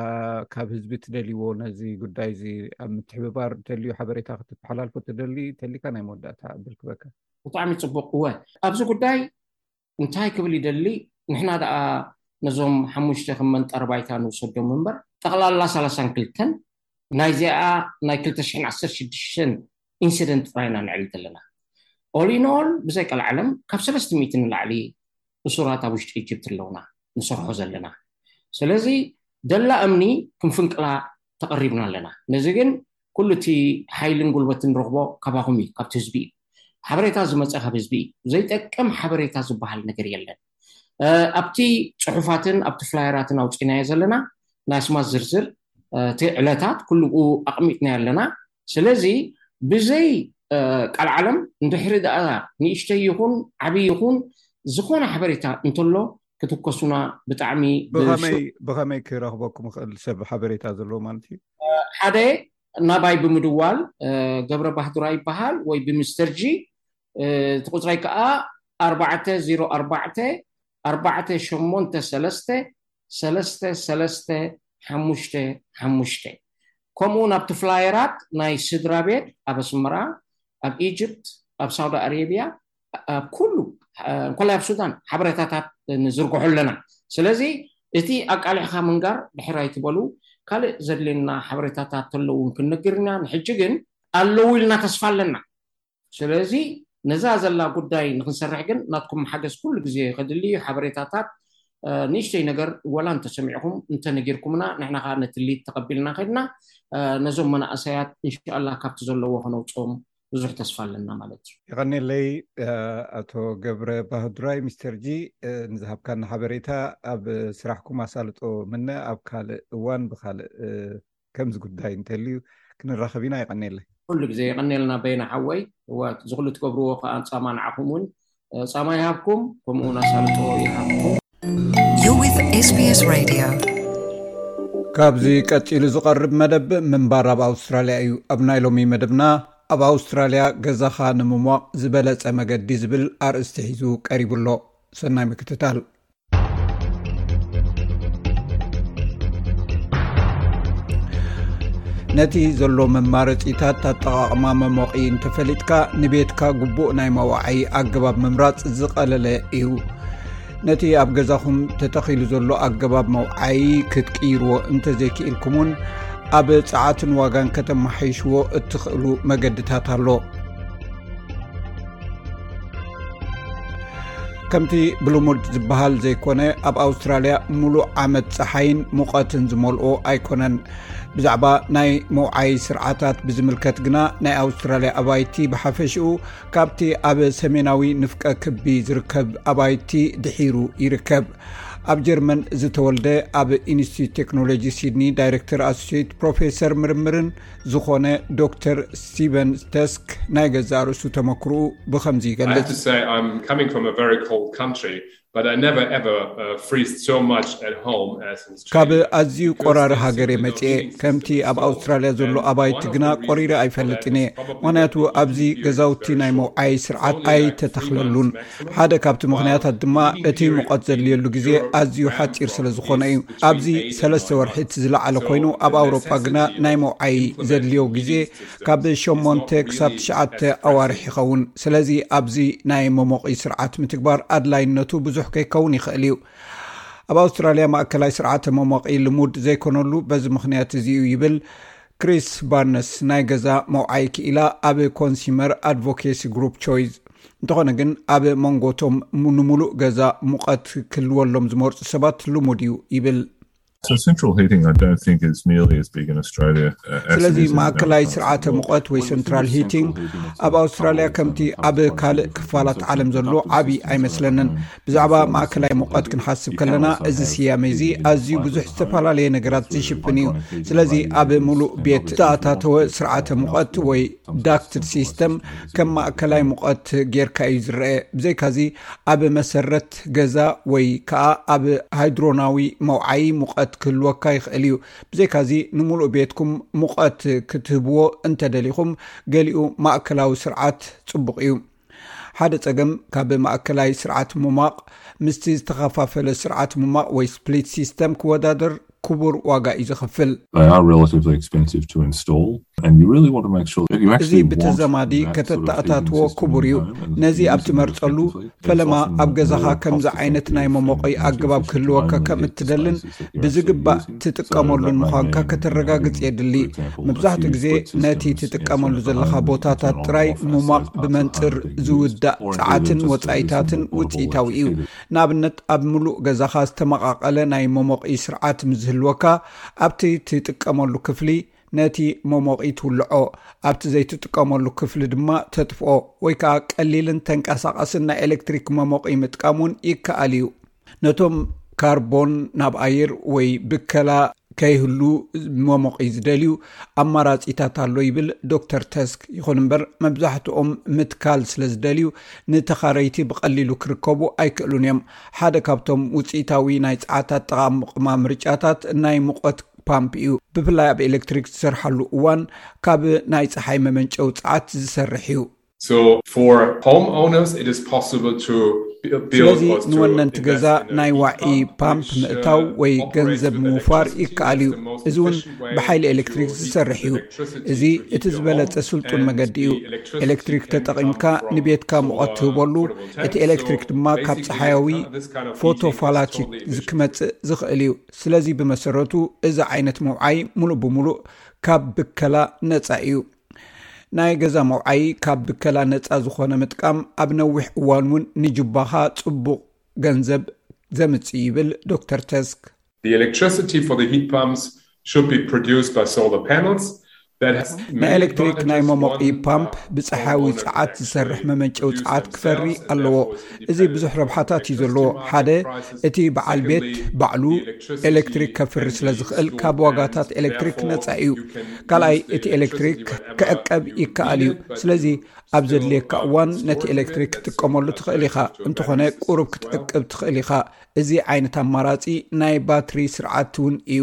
ካብ ህዝቢ ትደልይዎ ነዚ ጉዳይ እዚ ኣብ ምትሕብባር ተልዩ ሓበሬታ ክትተሓላልፎ ትደሊ ተሊካ ናይ መወዳእታ እብል ክበካ ብጣዕሚ ጽቡቅ እወ ኣብዚ ጉዳይ እንታይ ክብል ይደሊ ንሕና ደኣ ነዞም ሓሙሽተ ከም መንጠሪ ባይታ ንውሰዶም እምበር ጠቅላላ ሰላሳን ክልተን ናይዚኣ ናይ ክልተ ሽሕን ዓሰርተ ሽዱሽተን ኢንሲደንት ጥራይ ኢና ነዕሊ ዘለና ኦል ኢን ኦል ብዘይ ቀልዓለም ካብ ሰለስተ ሚእቲ ንላዕሊ እሱራት ኣብ ውሽጢ ኢጅፕት ኣለውና ንሰርሖ ዘለና ስለዚ ደላ እምኒ ክንፍንቅላ ተቐሪብና ኣለና ነዚ ግን ኩሉ እቲ ሓይልን ጉልበትን ንረኽቦ ካባኹም እዩ ካብቲ ህዝቢ እዩ ሓበሬታ ዝመፀ ካብ ህዝቢ እዩ ዘይጠቅም ሓበሬታ ዝበሃል ነገር የለን ኣብቲ ፅሑፋትን ኣብቲ ፍላየራትን ኣውፂናዮ ዘለና ናይ ኣስማት ዝርዝር እቲ ዕለታት ኩሉ ኣቕሚጥናዮ ኣለና ስለዚ ብዘይ ቃል ዓለም እንድሕሪ ደኣ ንእሽተይ ይኹን ዓብይ ይኹን ዝኾነ ሓበሬታ እንተሎ ክትከሱና ብጣዕሚ ብከመይ ክረክበኩም ይክእል ሰብ ሓበሬታ ዘለዎ ማለት እዩ ሓደ ናባይ ብምድዋል ገብረ ባህዱራ ይበሃል ወይ ብምስተርጂ እቲ ቁፅረይ ከዓ ኣርባዕተ ዜሮ ኣርባዕተ ኣርባዕተ ሸሞንተ ሰለስተ ሰለስተ ሰለስተ ሓሙሽተ ሓሙሽተ ከምኡ እውን ኣብቲ ፍላየራት ናይ ስድራ ቤት ኣብ ኣስመራ ኣብ ኢጅፕት ኣብ ሳውዲ ኣረቢያ ኣብ ኩሉ እንኮላይ ኣብ ሱዳን ሓበሬታታት ንዝርግሑ ኣለና ስለዚ እቲ ኣቃሊዕካ ምንጋር ድሕር ኣይትበሉ ካልእ ዘድልየና ሓበሬታታት ተሎ ውን ክንነግር ኢና ንሕጂ ግን ኣለዉ ኢልና ተስፋ ኣለና ስለዚ ነዛ ዘላ ጉዳይ ንክንሰርሕ ግን ናትኩም ሓገዝ ኩሉ ግዜ ከድሊ እዩ ሓበሬታታት ንእሽተይ ነገር ወላ እንተሰሚዕኹም እንተነጊርኩምና ንሕና ከኣ ነቲ ሊድ ተቀቢልና ከድና ነዞም መናእሰያት እንሻኣላህ ካብቲ ዘለዎ ከነውጽኦም ብዙሕ ተስፋ ኣለና ማለት እዩ የቀኒለይ ኣቶ ገብረ ባህዱራይ ሚስተርጂ ንዝሃብካ ናሓበሬታ ኣብ ስራሕኩም ኣሳልጦ ምነ ኣብ ካልእ እዋን ብካልእ ከምዚ ጉዳይ እንተልዩ ክንራኸብ ኢና የቀኒለይ ኩሉ ግዜ የቀኒልና በይና ሓወይ እዋ ዝኩሉ ትገብርዎ ከዓ ፃማ ንዓኹም እውን ጻማ ይሃብኩም ከምኡ ውን ኣሳልጦ ይሃብኩም። You're with SBS Radio. ካብዚ ቀጺሉ ዝቐርብ መደብ ምንባር ኣብ ኣውስትራልያ እዩ ኣብ ናይ ሎሚ መደብና ኣብ ኣውስትራልያ ገዛኻ ንምሟቕ ዝበለጸ መገዲ ዝብል ኣርእስቲ ሒዙ ቀሪቡ ኣሎ ሰናይ ምክትታል ነቲ ዘሎ መማረፂታት ኣጠቓቕማ መሞቒ እንተፈሊጥካ ንቤትካ ግቡእ ናይ መዋዓዪ ኣገባብ ምምራፅ ዝቐለለ እዩ ነቲ ኣብ ገዛኹም ተተኺሉ ዘሎ ኣገባብ መውዓዪ ክትቅይርዎ እንተዘይክኢልኩም ውን ኣብ ፀዓትን ዋጋን ከተመሓይሽዎ እትኽእሉ መገድታት ኣሎ ከምቲ ብልሙድ ዝበሃል ዘይኮነ ኣብ ኣውስትራልያ ሙሉእ ዓመት ፀሓይን ሙቐትን ዝመልኦ ኣይኮነን ብዛዕባ ናይ መውዓይ ስርዓታት ብዝምልከት ግና ናይ ኣውስትራልያ ኣባይቲ ብሓፈሽኡ ካብቲ ኣብ ሰሜናዊ ንፍቀ ክቢ ዝርከብ ኣባይቲ ድሒሩ ይርከብ ኣብ ጀርመን ዝተወልደ ኣብ ኢንስቲት ቴክኖሎጂ ሲድኒ ዳይረክተር ኣሶሴት ፕሮፌሰር ምርምርን ዝኾነ ዶክተር ስቲቨን ተስክ ናይ ገዛእ ርእሱ ተመክርኡ ብኸምዚ ይገልጽ። ካብ ኣዝዩ ቆራሪ ሃገር እየ መጽኤ ከምቲ ኣብ ኣውስትራልያ ዘሎ ኣባይቲ ግና ቆሪረ ኣይፈልጥን እየ ምክንያቱ ኣብዚ ገዛውቲ ናይ መውዓይ ስርዓት ኣይተተክለሉን ሓደ ካብቲ ምክንያታት ድማ እቲ ሙቀት ዘድልየሉ ግዜ ኣዝዩ ሓፂር ስለ ዝኾነ እዩ ኣብዚ ሰለስተ ወርሒ እቲ ዝለዓለ ኮይኑ ኣብ ኣውሮጳ ግና ናይ መውዓይ ዘድልዮ ግዜ ካብ ሸሞንተ ክሳብ ትሽዓተ ኣዋርሒ ይኸውን ስለዚ ኣብዚ ናይ መሞቒ ስርዓት ምትግባር ኣድላይነቱ ብዙሕ ከይከውን ይኽእል እዩ ኣብ ኣውስትራልያ ማእከላይ ስርዓተ መሞቒ ልሙድ ዘይኮነሉ በዚ ምኽንያት እዚዩ ይብል ክሪስ ባርነስ ናይ ገዛ መውዓዪ ክኢላ ኣብ ኮንሲመር ኣድቮኬሲ ግሩፕ ቾይዝ እንተኾነ ግን ኣብ መንጎቶም ንምሉእ ገዛ ሙቐት ክህልወሎም ዝመርፁ ሰባት ልሙድ እዩ ይብል Uh, ስለዚ ማእከላይ ስርዓተ ሙቐት ወይ ሰንትራል ሂቲንግ ኣብ ኣውስትራልያ ከምቲ ኣብ ካልእ ክፋላት ዓለም ዘሎ ዓብዪ ኣይመስለንን። ብዛዕባ ማእከላይ ሙቐት ክንሓስብ ከለና እዚ ስያመ እዚ ኣዝዩ ብዙሕ ዝተፈላለየ ነገራት ዝሽፍን እዩ ስለዚ ኣብ ሙሉእ ቤት ዝተኣታተወ ስርዓተ ሙቐት ወይ ዳክት ሲስተም ከም ማእከላይ ሙቐት ጌርካ እዩ ዝረአ ብዘይካዚ ኣብ መሰረት ገዛ ወይ ከዓ ኣብ ሃይድሮናዊ መውዓይ ሙቐት ክህልወካ ይኽእል እዩ ብዘይካዚ ንሙሉእ ቤትኩም ሙቐት ክትህብዎ እንተደሊኹም ገሊኡ ማእከላዊ ስርዓት ፅቡቅ እዩ ሓደ ጸገም ካብ ማእከላይ ስርዓት ምሟቕ ምስቲ ዝተኸፋፈለ ስርዓት ምሟቕ ወይ ስፕሊት ሲስተም ክወዳደር ክቡር ዋጋ እዩ ዘኽፍል። እዚ ብተዘማዲ ከተተኣታትዎ ክቡር እዩ። ነዚ ኣብ ትመርጸሉ፣ ፈለማ ኣብ ገዛኻ ከምዚ ዓይነት ናይ መሞቒ ኣገባብ ክህልወካ ከም እትደልን ብዝግባእ ትጥቀመሉን ምዃንካ ከተረጋግፅ የድሊ። መብዛሕትኡ ግዜ ነቲ ትጥቀመሉ ዘለኻ ቦታታት ጥራይ ሙሟቕ ብመንፅር ዝውዳእ ፀዓትን ወፃኢታትን ውፅኢታዊ እዩ። ንኣብነት ኣብ ምሉእ ገዛኻ ዝተመቓቐለ ናይ መሞቒ ስርዓት ምስ ዝህልወካ ኣብቲ ትጥቀመሉ ክፍሊ ነቲ መሞቒ ትውልዖ ኣብቲ ዘይትጥቀመሉ ክፍሊ ድማ ተጥፍኦ ወይ ከዓ ቀሊልን ተንቀሳቓስን ናይ ኤሌክትሪክ መሞቒ ምጥቃም እውን ይከኣል እዩ። ነቶም ካርቦን ናብ ኣየር ወይ ብከላ ከይህሉ መሞቒ ዝደልዩ ኣማራፂታት ኣሎ ይብል ዶክተር ተስክ ይኹን እምበር መብዛሕትኦም ምትካል ስለ ዝደልዩ ንተኻረይቲ ብቐሊሉ ክርከቡ ኣይክእሉን እዮም ሓደ ካብቶም ውፅኢታዊ ናይ ፀዓት ኣጠቓቕማ ምርጫታት ናይ ሙቐት ፓምፕ እዩ ብፍላይ ኣብ ኤሌክትሪክ ዝሰርሓሉ እዋን ካብ ናይ ፀሓይ መመንጨው ፀዓት ዝሰርሕ እዩ ስለዚ ንወነንቲ ገዛ ናይ ዋዒ ፓምፕ ምእታው ወይ ገንዘብ ምውፋር ይከኣል እዩ እዚ እውን ብሓይሊ ኤሌክትሪክ ዝሰርሕ እዩ እዚ እቲ ዝበለፀ ስልጡን መገዲ እዩ ኤሌክትሪክ ተጠቒምካ ንቤትካ ምቐት ትህበሉ እቲ ኤሌክትሪክ ድማ ካብ ፀሓያዊ ፎቶፋላቲክ ክመፅእ ዝኽእል እዩ ስለዚ ብመሰረቱ እዚ ዓይነት መውዓይ ሙሉእ ብምሉእ ካብ ብከላ ነፃ እዩ ናይ ገዛ መውዓዪ ካብ ብከላ ነፃ ዝኾነ ምጥቃም ኣብ ነዊሕ እዋን እውን ንጁባኻ ፅቡቕ ገንዘብ ዘምፅእ ይብል ዶክተር ተስክ ናይ ኤሌክትሪክ ናይ መሞቒ ፓምፕ ብፀሓያዊ ፀዓት ዝሰርሕ መመንጨዊ ፀዓት ክፈሪ ኣለዎ። እዚ ብዙሕ ረብሓታት እዩ ዘለዎ ሓደ እቲ በዓል ቤት ባዕሉ ኤሌክትሪክ ከፍሪ ስለ ዝኽእል ካብ ዋጋታት ኤሌክትሪክ ነፃ እዩ ካልኣይ እቲ ኤሌክትሪክ ክዕቀብ ይከኣል እዩ ስለዚ ኣብ ዘድልየካ እዋን ነቲ ኤሌክትሪክ ክትጥቀመሉ ትኽእል ኢኻ እንተኾነ ቁሩብ ክትዕቅብ ትኽእል ኢኻ እዚ ዓይነት ኣማራፂ ናይ ባትሪ ስርዓት እውን እዩ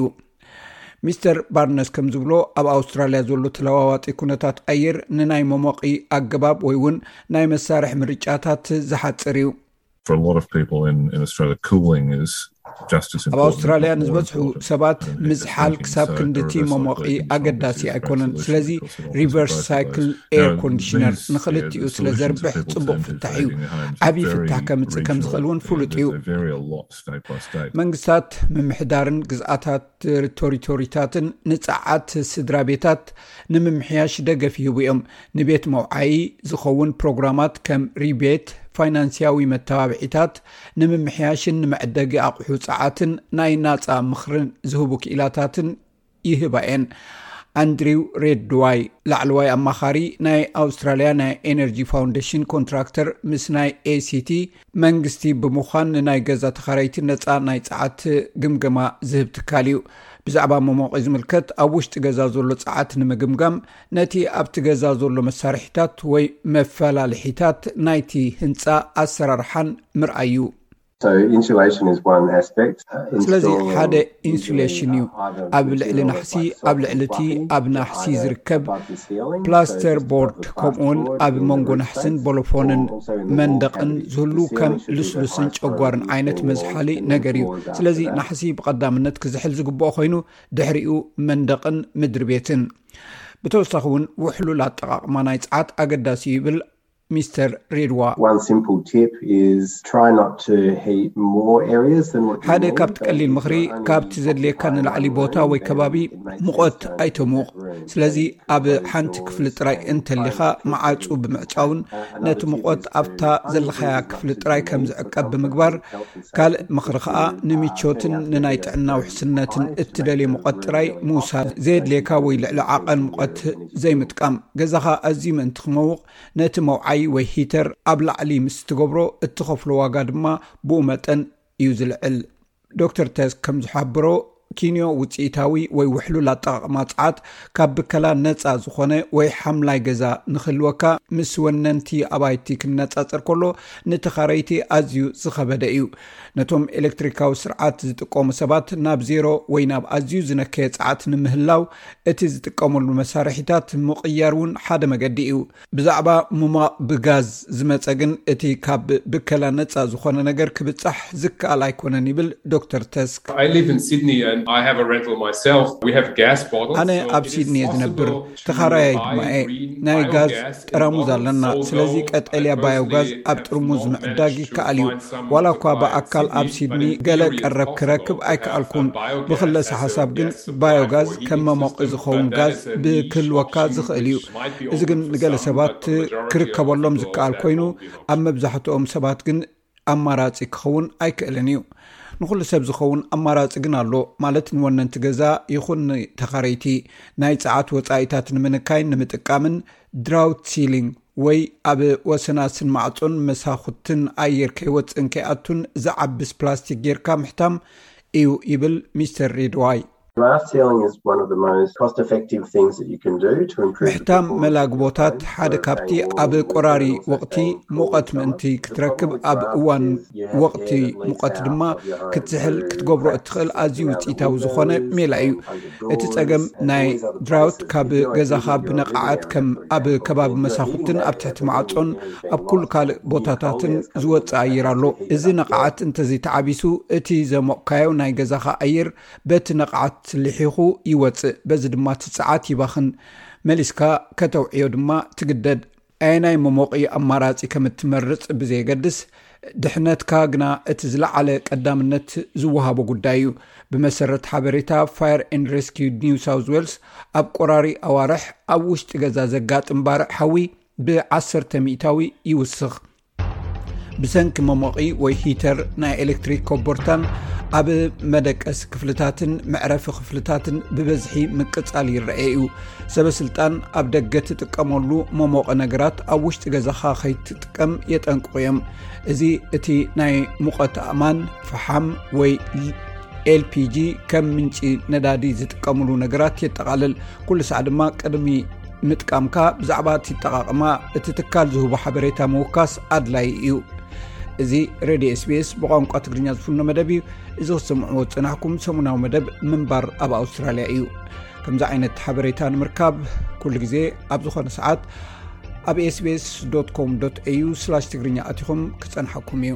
ሚስተር ባርነስ ከም ዝብሎ ኣብ ኣውስትራልያ ዘሎ ተለዋዋጢ ኩነታት ኣየር ንናይ መሞቒ ኣገባብ ወይ እውን ናይ መሳርሒ ምርጫታት ዝሓፅር እዩ ኣብ ኣውስትራልያ ንዝበዝሑ ሰባት ምዝሓል ክሳብ ክንዲቲ መሞቒ ኣገዳሲ ኣይኮነን ስለዚ ሪቨርስ ሳይክል ኤር ኮንዲሽነር ንክልቲኡ ስለ ዘርብሕ ፅቡቅ ፍታሕ እዩ ዓብዪ ፍታሕ ከምፅእ ከም ዝኽእል እውን ፍሉጥ እዩ መንግስታት ምምሕዳርን ግዝኣታት ቶሪቶሪታትን ንፀዓት ስድራ ቤታት ንምምሕያሽ ደገፍ ይህቡ እዮም ንቤት መውዓይ ዝኸውን ፕሮግራማት ከም ሪቤት ፋይናንስያዊ መተባብዒታት ንምምሕያሽን ንመዕደጊ ኣቑሑ ፀዓትን ናይ ናፃ ምኽርን ዝህቡ ክኢላታትን ይህባ እየን። ኣንድሪው ሬድዋይ ላዕለዋይ ኣማኻሪ ናይ ኣውስትራልያ ናይ ኤነርጂ ፋውንዴሽን ኮንትራክተር ምስ ናይ ኤሲቲ መንግስቲ ብምዃን ንናይ ገዛ ተኻረይቲ ነፃ ናይ ፀዓት ግምገማ ዝህብ ትካል እዩ ብዛዕባ መሞቂ ዝምልከት ኣብ ውሽጢ ገዛ ዘሎ ፀዓት ንምግምጋም ነቲ ኣብቲ ገዛ ዘሎ መሳርሒታት ወይ መፈላልሒታት ናይቲ ህንፃ ኣሰራርሓን ምርኣይ እዩ ስለዚ ሓደ ኢንሱሌሽን እዩ ኣብ ልዕሊ ናሕሲ ኣብ ልዕሊ እቲ ኣብ ናሕሲ ዝርከብ ፕላስተር ቦርድ ከምኡውን ኣብ መንጎ ናሕስን ቦሎፎንን መንደቕን ዝህሉ ከም ልስሉስን ጨጓርን ዓይነት መዝሓሊ ነገር እዩ ስለዚ ናሕሲ ብቀዳምነት ክዝሕል ዝግብኦ ኮይኑ ድሕሪኡ መንደቕን ምድሪ ቤትን ብተወሳኺ እውን ውሕሉል ኣጠቃቅማ ናይ ፀዓት ኣገዳሲ ይብል ሚስተር ሬድዋ። ሓደ ካብቲ ቀሊል ምኽሪ ካብቲ ዘድልየካ ንላዕሊ ቦታ ወይ ከባቢ ሙቐት ኣይተሙቕ። ስለዚ ኣብ ሓንቲ ክፍሊ ጥራይ እንተሊኻ መዓጹ ብምዕጻውን ነቲ ሙቐት ኣብታ ዘለኻያ ክፍሊ ጥራይ ከም ዝዕቀብ ብምግባር ካልእ ምኽሪ ከኣ ንምቾትን ንናይ ጥዕና ውሕስነትን እትደልዮ ሙቐት ጥራይ ምውሳድ ዘየድልየካ ወይ ልዕሊ ዓቐን ሙቐት ዘይምጥቃም ገዛኻ ኣዝዩ ምእንቲ ክመውቕ ነቲ መውዓዪ ወይ ሂተር ኣብ ላዕሊ ምስ እትገብሮ እትኸፍሎ ዋጋ ድማ ብኡ መጠን እዩ ዝልዕል። ዶክተር ተስክ ከም ዝሓበሮ፣ ኪንዮ ውጽኢታዊ ወይ ውሕሉል ኣጠቓቕማ ጸዓት ካብ ብከላ ነጻ ዝኾነ ወይ ሓምላይ ገዛ ንኽህልወካ ምስ ወነንቲ ኣባይቲ ክነጻጸር ከሎ ንተኻረይቲ ኣዝዩ ዝኸበደ እዩ። ነቶም ኤሌክትሪካዊ ስርዓት ዝጥቀሙ ሰባት ናብ ዜሮ ወይ ናብ ኣዝዩ ዝነከየ ጸዓት ንምህላው እቲ ዝጥቀመሉ መሳርሒታት ምቕያር እውን ሓደ መገዲ እዩ። ብዛዕባ ምሟቕ ብጋዝ ዝመጸ ግን እቲ ካብ ብከላ ነጻ ዝኾነ ነገር ክብጻሕ ዝከኣል ኣይኮነን ይብል ዶክተር ተስክ። ኣነ ኣብ ሲድኒ እየ ዝነብር፣ ተኻራያይ ድማ እየ። ናይ ጋዝ ጠራሙዝ ኣለና። ስለዚ ቀጠልያ ባዮጋዝ ኣብ ጥርሙዝ ምዕዳግ ይከኣል እዩ። ዋላ እኳ ብኣካል ኣብ ሲድኒ ገለ ቀረብ ክረክብ ኣይከኣልኩን፣ ብክለሳ ሓሳብ ግን ባዮጋዝ ከም መሞቒ ዝኸውን ጋዝ ብክህልወካ ዝኽእል እዩ። እዚ ግን ንገለ ሰባት ክርከበሎም ዝከኣል ኮይኑ ኣብ መብዛሕትኦም ሰባት ግን ኣማራፂ ክኸውን ኣይክእልን እዩ። ንኹሉ ሰብ ዝኸውን ኣማራፂ ግን ኣሎ፣ ማለት ንወነንቲ ገዛ ይኹን ንተኻረይቲ ናይ ፀዓት ወፃኢታት ንምንካይን ንምጥቃምን ድራውት ሲሊንግ ወይ ኣብ ወሰናስን ማዕፆን መሳኹትን ኣየር ከይወፅእን ከይኣቱን ዝዓብስ ፕላስቲክ ጌርካ ምሕታም እዩ ይብል ሚስተር ሪድዋይ። ምሕታም መላግቦታት ሓደ ካብቲ ኣብ ቆራሪ ወቕቲ ሙቐት ምእንቲ ክትረክብ ኣብ እዋን ወቕቲ ሙቐት ድማ ክትዝሕል ክትገብሮ እትኽእል ኣዝዩ ውፅኢታዊ ዝኾነ ሜላ እዩ። እቲ ፀገም ናይ ድራውት ካብ ገዛኻ ብነቓዓት ከም ኣብ ከባቢ መሳኹትን ኣብ ትሕቲ ማዕፆን ኣብ ኩሉ ካልእ ቦታታትን ዝወፅእ ኣየር ኣሎ። እዚ ነቓዓት እንተዘይተዓቢሱ እቲ ዘሞቕካዮ ናይ ገዛኻ ኣየር በቲ ነቕዓት ልሒኹ ይወጽእ፣ በዚ ድማ እቲ ጸዓት ይባኽን፣ መሊስካ ከተውዕዮ ድማ ትግደድ። ኣየናይ መሞቒ ኣማራጺ ከም እትመርጽ ብዘየገድስ፣ ድሕነትካ ግና እቲ ዝለዓለ ቀዳምነት ዝወሃቦ ጉዳይ እዩ። ብመሰረት ሓበሬታ ፋየር ኤንድ ሬስኪው ኒው ሳውዝ ዌልስ፣ ኣብ ቆራሪ ኣዋርሕ ኣብ ውሽጢ ገዛ ዘጋጥም ባርዕ ሓዊ ብዓሰርተ ሚእታዊ ይውስኽ። ብሰንኪ መሞቒ ወይ ሂተር ናይ ኤሌክትሪክ ኮቦርታን ኣብ መደቀሲ ክፍልታትን መዕረፊ ክፍልታትን ብበዝሒ ምቅፃል ይረኣየ እዩ ሰበስልጣን ኣብ ደገ ትጥቀመሉ መሞቐ ነገራት ኣብ ውሽጢ ገዛኻ ከይትጥቀም የጠንቅቑ እዮም እዚ እቲ ናይ ሙቐት ኣእማን ፍሓም ወይ ኤልፒጂ ከም ምንጪ ነዳዲ ዝጥቀምሉ ነገራት የጠቓልል ኩሉ ሳዕ ድማ ቅድሚ ምጥቃምካ ብዛዕባ እቲ ጠቓቕማ እቲ ትካል ዝህቡ ሓበሬታ ምውካስ ኣድላይ እዩ እዚ ሬድዮ ስቤስ ብቋንቋ ትግርኛ ዝፍኖ መደብ እዩ እዚ ክሰምዕዎ ዝፅናሕኩም ሰሙናዊ መደብ ምንባር ኣብ ኣውስትራልያ እዩ ከምዚ ዓይነት ሓበሬታ ንምርካብ ኩሉ ግዜ ኣብ ዝኾነ ሰዓት ኣብ ስቤስ ኮም ዩ ትግርኛ ኣትኹም ክፀንሓኩም እዩ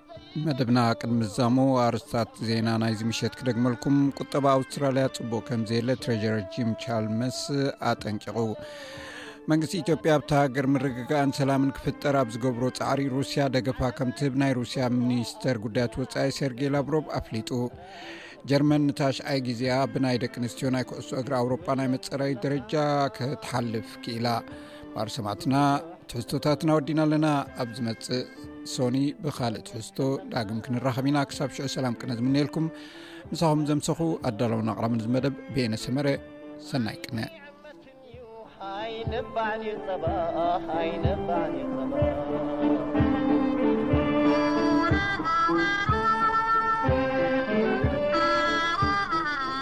መደብና ቅድሚ ዛሙ ኣርስታት ዜና ናይዚ ምሸት ክደግመልኩም ቁጠባ ኣውስትራልያ ፅቡቅ ከምዘየለ ትረጀረ ጂም ቻልመስ ኣጠንቂቁ መንግስቲ ኢትዮጵያ ኣብቲ ሃገር ምርግጋእን ሰላምን ክፍጠር ኣብ ዝገብሮ ፃዕሪ ሩስያ ደገፋ ከምትህብ ናይ ሩስያ ሚኒስተር ጉዳያት ወፃኢ ሰርጌ ላብሮብ ኣፍሊጡ ጀርመን ንታሽዓይ ግዜኣ ብናይ ደቂ ኣንስትዮ ናይ ክዕሶ እግሪ ኣውሮጳ ናይ መፀረይ ደረጃ ክትሓልፍ ክኢላ ማር ሰማዕትና ትሕዝቶታትና ወዲና ኣለና ኣብ ዝመፅእ ሶኒ ብካልእ ትሕዝቶ ዳግም ክንራኸብ ኢና ክሳብ ሽዑ ሰላም ቅነ ዝምነየልኩም ንሳኹም ዘምሰኹ ኣዳለውን ኣቕራምን ዝመደብ ቤነ ሰመረ ሰናይ ቅነ